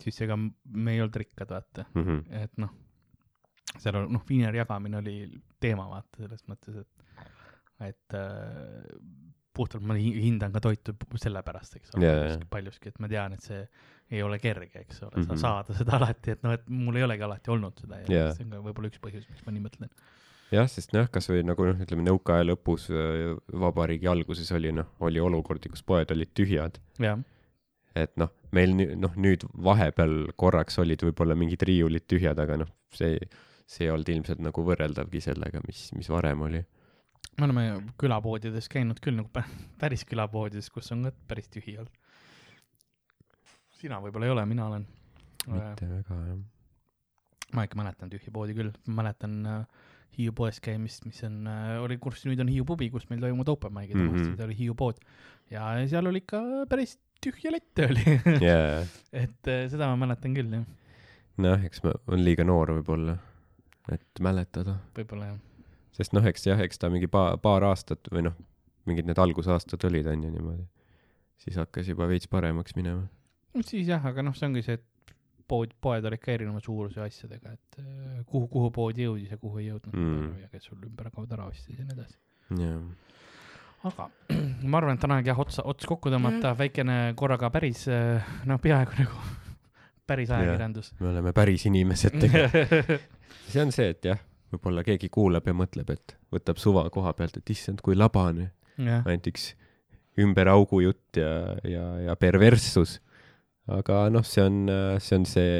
siis ega me ei olnud rikkad, vaata, mm -hmm. et noh, seal on noh, viineri jagamine oli teema, vaata selles mõttes, et et äh, puhtalt ma hi- hindan ka toitu sellepärast, eks ole jaa. paljuski, paljuski, et ma tean, et see ei ole kerge, eks ole mm, -hmm. Mhm. sa saada seda alati, et noh, et mul ei olegi alati olnud seda ja Jaa. see on ka võib-olla üks põhjus, miks ma nii mõtlen. jah, sest noh, kasvõi nagu noh, ütleme nõukaaja lõpus, vabariigi alguses oli noh, oli olukordi, kus poed olid tühjad, et noh, meil nü- noh, nüüd vahepeal korraks olid võib-olla mingid riiulid tühjad, aga noh, see, see ei olnud ilmselt nagu võrreldavgi sellega, mis, mis varem oli. me oleme külapoodides käinud küll nagu pä- päris külapoodides, kus on ka päris tühi olnud. sina võib-olla ei ole, mina olen. mitte väga jah. ma ikka mäletan tühja poodi küll, mäletan äh, Hiiu poes käimist, mis on äh,, oli, kus nüüd on Hiiu pubi, kus meil toimuvad open mic'id mm, Mhm. -hmm. vanasti oli Hiiu pood ja seal oli ikka päris tühja lette oli jaa, et äh, seda ma mäletan küll jah, noh, eks ma olen liiga noor võib-olla, et mäletada. võib-olla jah. sest noh, eks jah, eks ta mingi paar, paar aastat või noh, mingid need algusaastad olid, on ju niimoodi. siis hakkas juba veits paremaks minema. siis jah, aga noh, see ongi see, et pood, poed olid ka erineva suuruse asjadega, et äh, kuhu, kuhu pood jõudis ja kuhu ei jõudnud Mm. ja kes sul ümber kaud ära ostis ja nii edasi. jah, aga ma arvan, et on aeg jah otsa, ots kokku tõmmata, väikene korraga päris äh, no peaaegu nagu päris ajakirjandus. me oleme päris inimesed tegelikult. see on see, et jah, võib-olla keegi kuulab ja mõtleb, et võtab suva koha pealt, et issand, kui labane, ainult üks ümber augu jutt ja, ja, ja perverssus. Aga noh, see on, see on see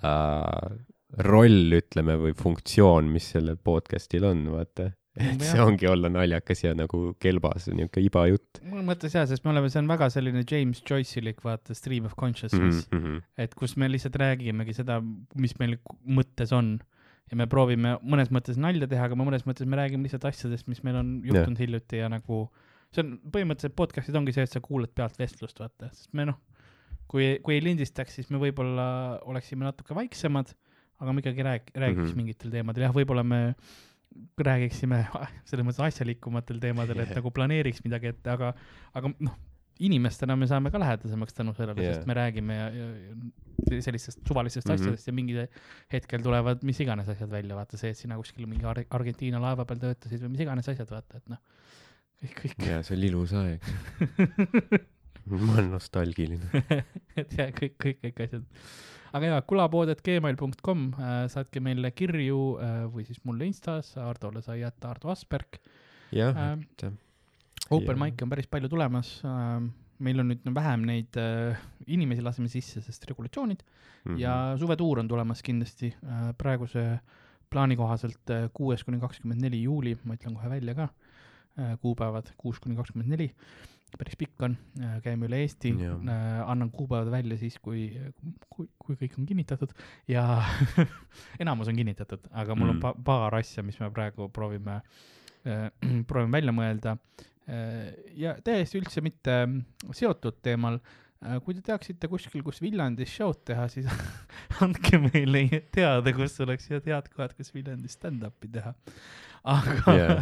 äh, roll, ütleme, või funktsioon, mis sellel podcast'il on, vaata. et see ongi olla naljakas ja nagu kelbas, niisugune iba jutt mul mõttes jaa, sest me oleme, see on väga selline James Joyce'ilik vaata stream of consciousness mm, mm. -hmm. et kus me lihtsalt räägimegi seda, mis meil mõttes on ja me proovime mõnes mõttes nalja teha, aga mõnes mõttes me räägime lihtsalt asjadest, mis meil on juhtunud yeah. hiljuti ja nagu see on põhimõtteliselt podcast'id ongi see, et sa kuulad pealt vestlust, vaata, sest me noh, kui, kui ei lindistaks, siis me võib-olla oleksime natuke vaiksemad, aga me ikkagi rääg-, räägiks mm. -hmm. mingitel teemadel, jah, võib-olla me räägiksime selles mõttes asjalikumatel teemadel, et Jah. nagu planeeriks midagi ette, aga, aga noh, inimestena me saame ka lähedasemaks tänu sellele yeah., sest me räägime ja, ja, ja sellistest suvalistest mm. -hmm. asjadest ja mingil hetkel tulevad mis iganes asjad välja, vaata see, et sina kuskil mingi Ar Argentiina laeva peal töötasid või mis iganes asjad, vaata, et noh, kõik, kõik ja see oli ilus aeg. ma olen nostalgiline. et jah, kõik, kõik, kõik asjad. aga jaa, kulapood.gmail.com äh,, saatke meile kirju äh, või siis mulle Instas, Hardole sai jätta Ardo Asperg jah, äh,. et Open Jaa. mic'e on päris palju tulemas äh,. meil on nüüd vähem neid äh, inimesi laseme sisse, sest regulatsioonid mhm. ja suvetuur on tulemas kindlasti äh, praeguse plaani kohaselt äh, kuues kuni kakskümmend neli juuli, ma ütlen kohe välja ka äh, kuupäevad, kuus kuni kakskümmend neli, päris pikk on äh,, käime üle Eesti äh,, annan kuupäevad välja siis, kui, kui, kui kõik on kinnitatud ja enamus on kinnitatud, aga mul mm. on Mm. pa- paar asja, mis me praegu proovime äh, proovime välja mõelda äh, ja täiesti üldse mitte seotud teemal äh, kui te teaksite kuskil, kus Viljandis show'd teha, siis andke meile teada, kus oleks head kohad, kus Viljandis stand-up'i teha. aga Jaa.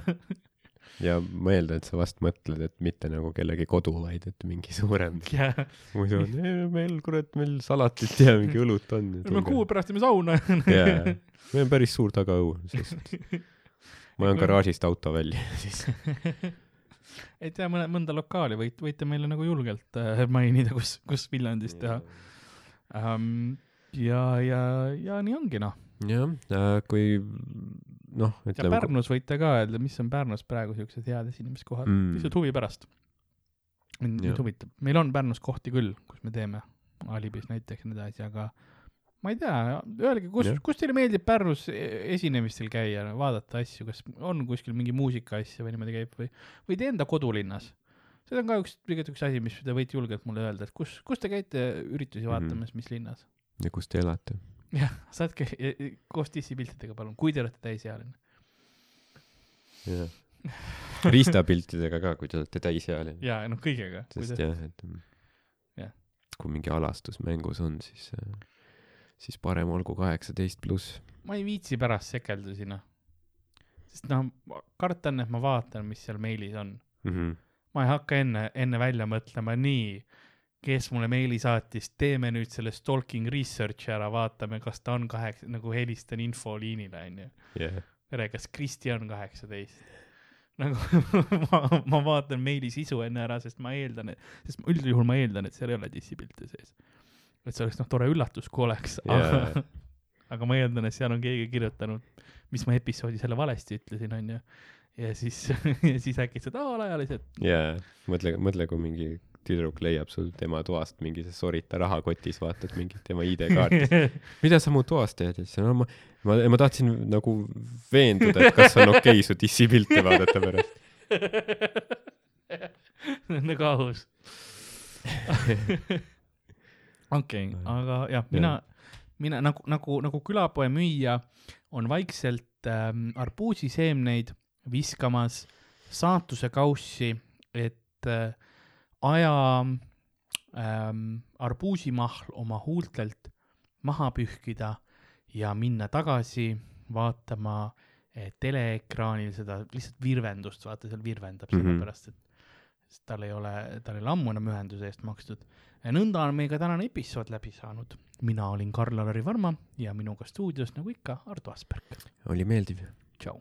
Ja ma eeldan, et sa vast mõtled, et mitte nagu kellegi kodu, vaid et mingi suurem. jah, muidu on "Ei, meil kurat, meil salatit ja mingi õlut on. me kuu pärast teeme sauna. jaa, meil on päris suur tagaõu, suhtes. ma ajan garaažist auto välja, siis ei tea, mõne, mõnda lokaali võite, võite meile nagu julgelt äh, mainida, kus, kus Viljandis teha um,. ja, ja, ja nii ongi noh. jah, kui noh, ütleme. Pärnus võite ka öelda, mis on Pärnus praegu siuksed head esinemiskohad mm., Mm. lihtsalt huvi pärast. mind, mind huvitab, meil on Pärnus kohti küll, kus me teeme, Alibis näiteks ja nii edasi, aga ma ei tea, öelge, kus kus teile meeldib Pärnus e- esinemistel käia, vaadata asju, kas on kuskil mingi muusikaasja või niimoodi käib või, või teie enda kodulinnas. see on ka üks, tegelikult üks asi, mis te võite julgelt mulle öelda, et kus, kus te käite üritusi Mhm. vaatamas, mis linnas? ja kus te elate? jah, saatke e- e- koos dissipiltidega palun, kui te olete täisealine. jah. riistapiltidega ka, kui te olete täisealine. ja noh, kõigega. sest jah, et mm, Jah. kui mingi alastus mängus on, siis, siis parem olgu kaheksateist pluss. ma ei viitsi pärast sekeldusi, noh. sest noh, kartan, et ma vaatan, mis seal meilis on. Mhm. ma ei hakka enne, enne välja mõtlema, nii, kes mulle meili saatis, teeme nüüd selle stalking research'i ära, vaatame, kas ta on kaheksa, nagu helistan infoliinile, onju. tere, kas Kristi on kaheksateist? nagu ma, ma vaatan meili sisu enne ära, sest ma eeldan, et, sest üldjuhul ma eeldan, et seal ei ole dissipilte sees. et see oleks noh, tore üllatus, kui oleks Jaa. aga, aga ma eeldan, et seal on keegi kirjutanud, mis ma episoodis jälle valesti ütlesin, onju. ja siis, ja siis äkki seda alaealised. jaa, mõtle, mõtle, kui mingi tüdruk leiab sul tema toast mingi see sorita rahakotis, vaatad mingit tema ID-kaarti. mida sa mu toas teed? ja siis no ma, ma, ma tahtsin nagu veenduda, et kas on okei okay, su dissipilte vaadata pärast. nagu aus. okei, aga jah, mina, mina nagu, nagu, nagu külapoe müüja on vaikselt ähm, arbuusiseemneid viskamas saatuse kaussi, et äh, aja ähm, arbuusimahl oma huultelt maha pühkida ja minna tagasi vaatama eh, teleekraanil seda lihtsalt virvendust, vaata seal virvendab Mhm. sellepärast, et sest tal ei ole, tal ei ole ammu enam ühenduse eest makstud. nõnda on meil ka tänane episood läbi saanud. mina olin Karl-Alari Varma ja minuga stuudios nagu ikka Ardo Asperg. oli meeldiv. tšau.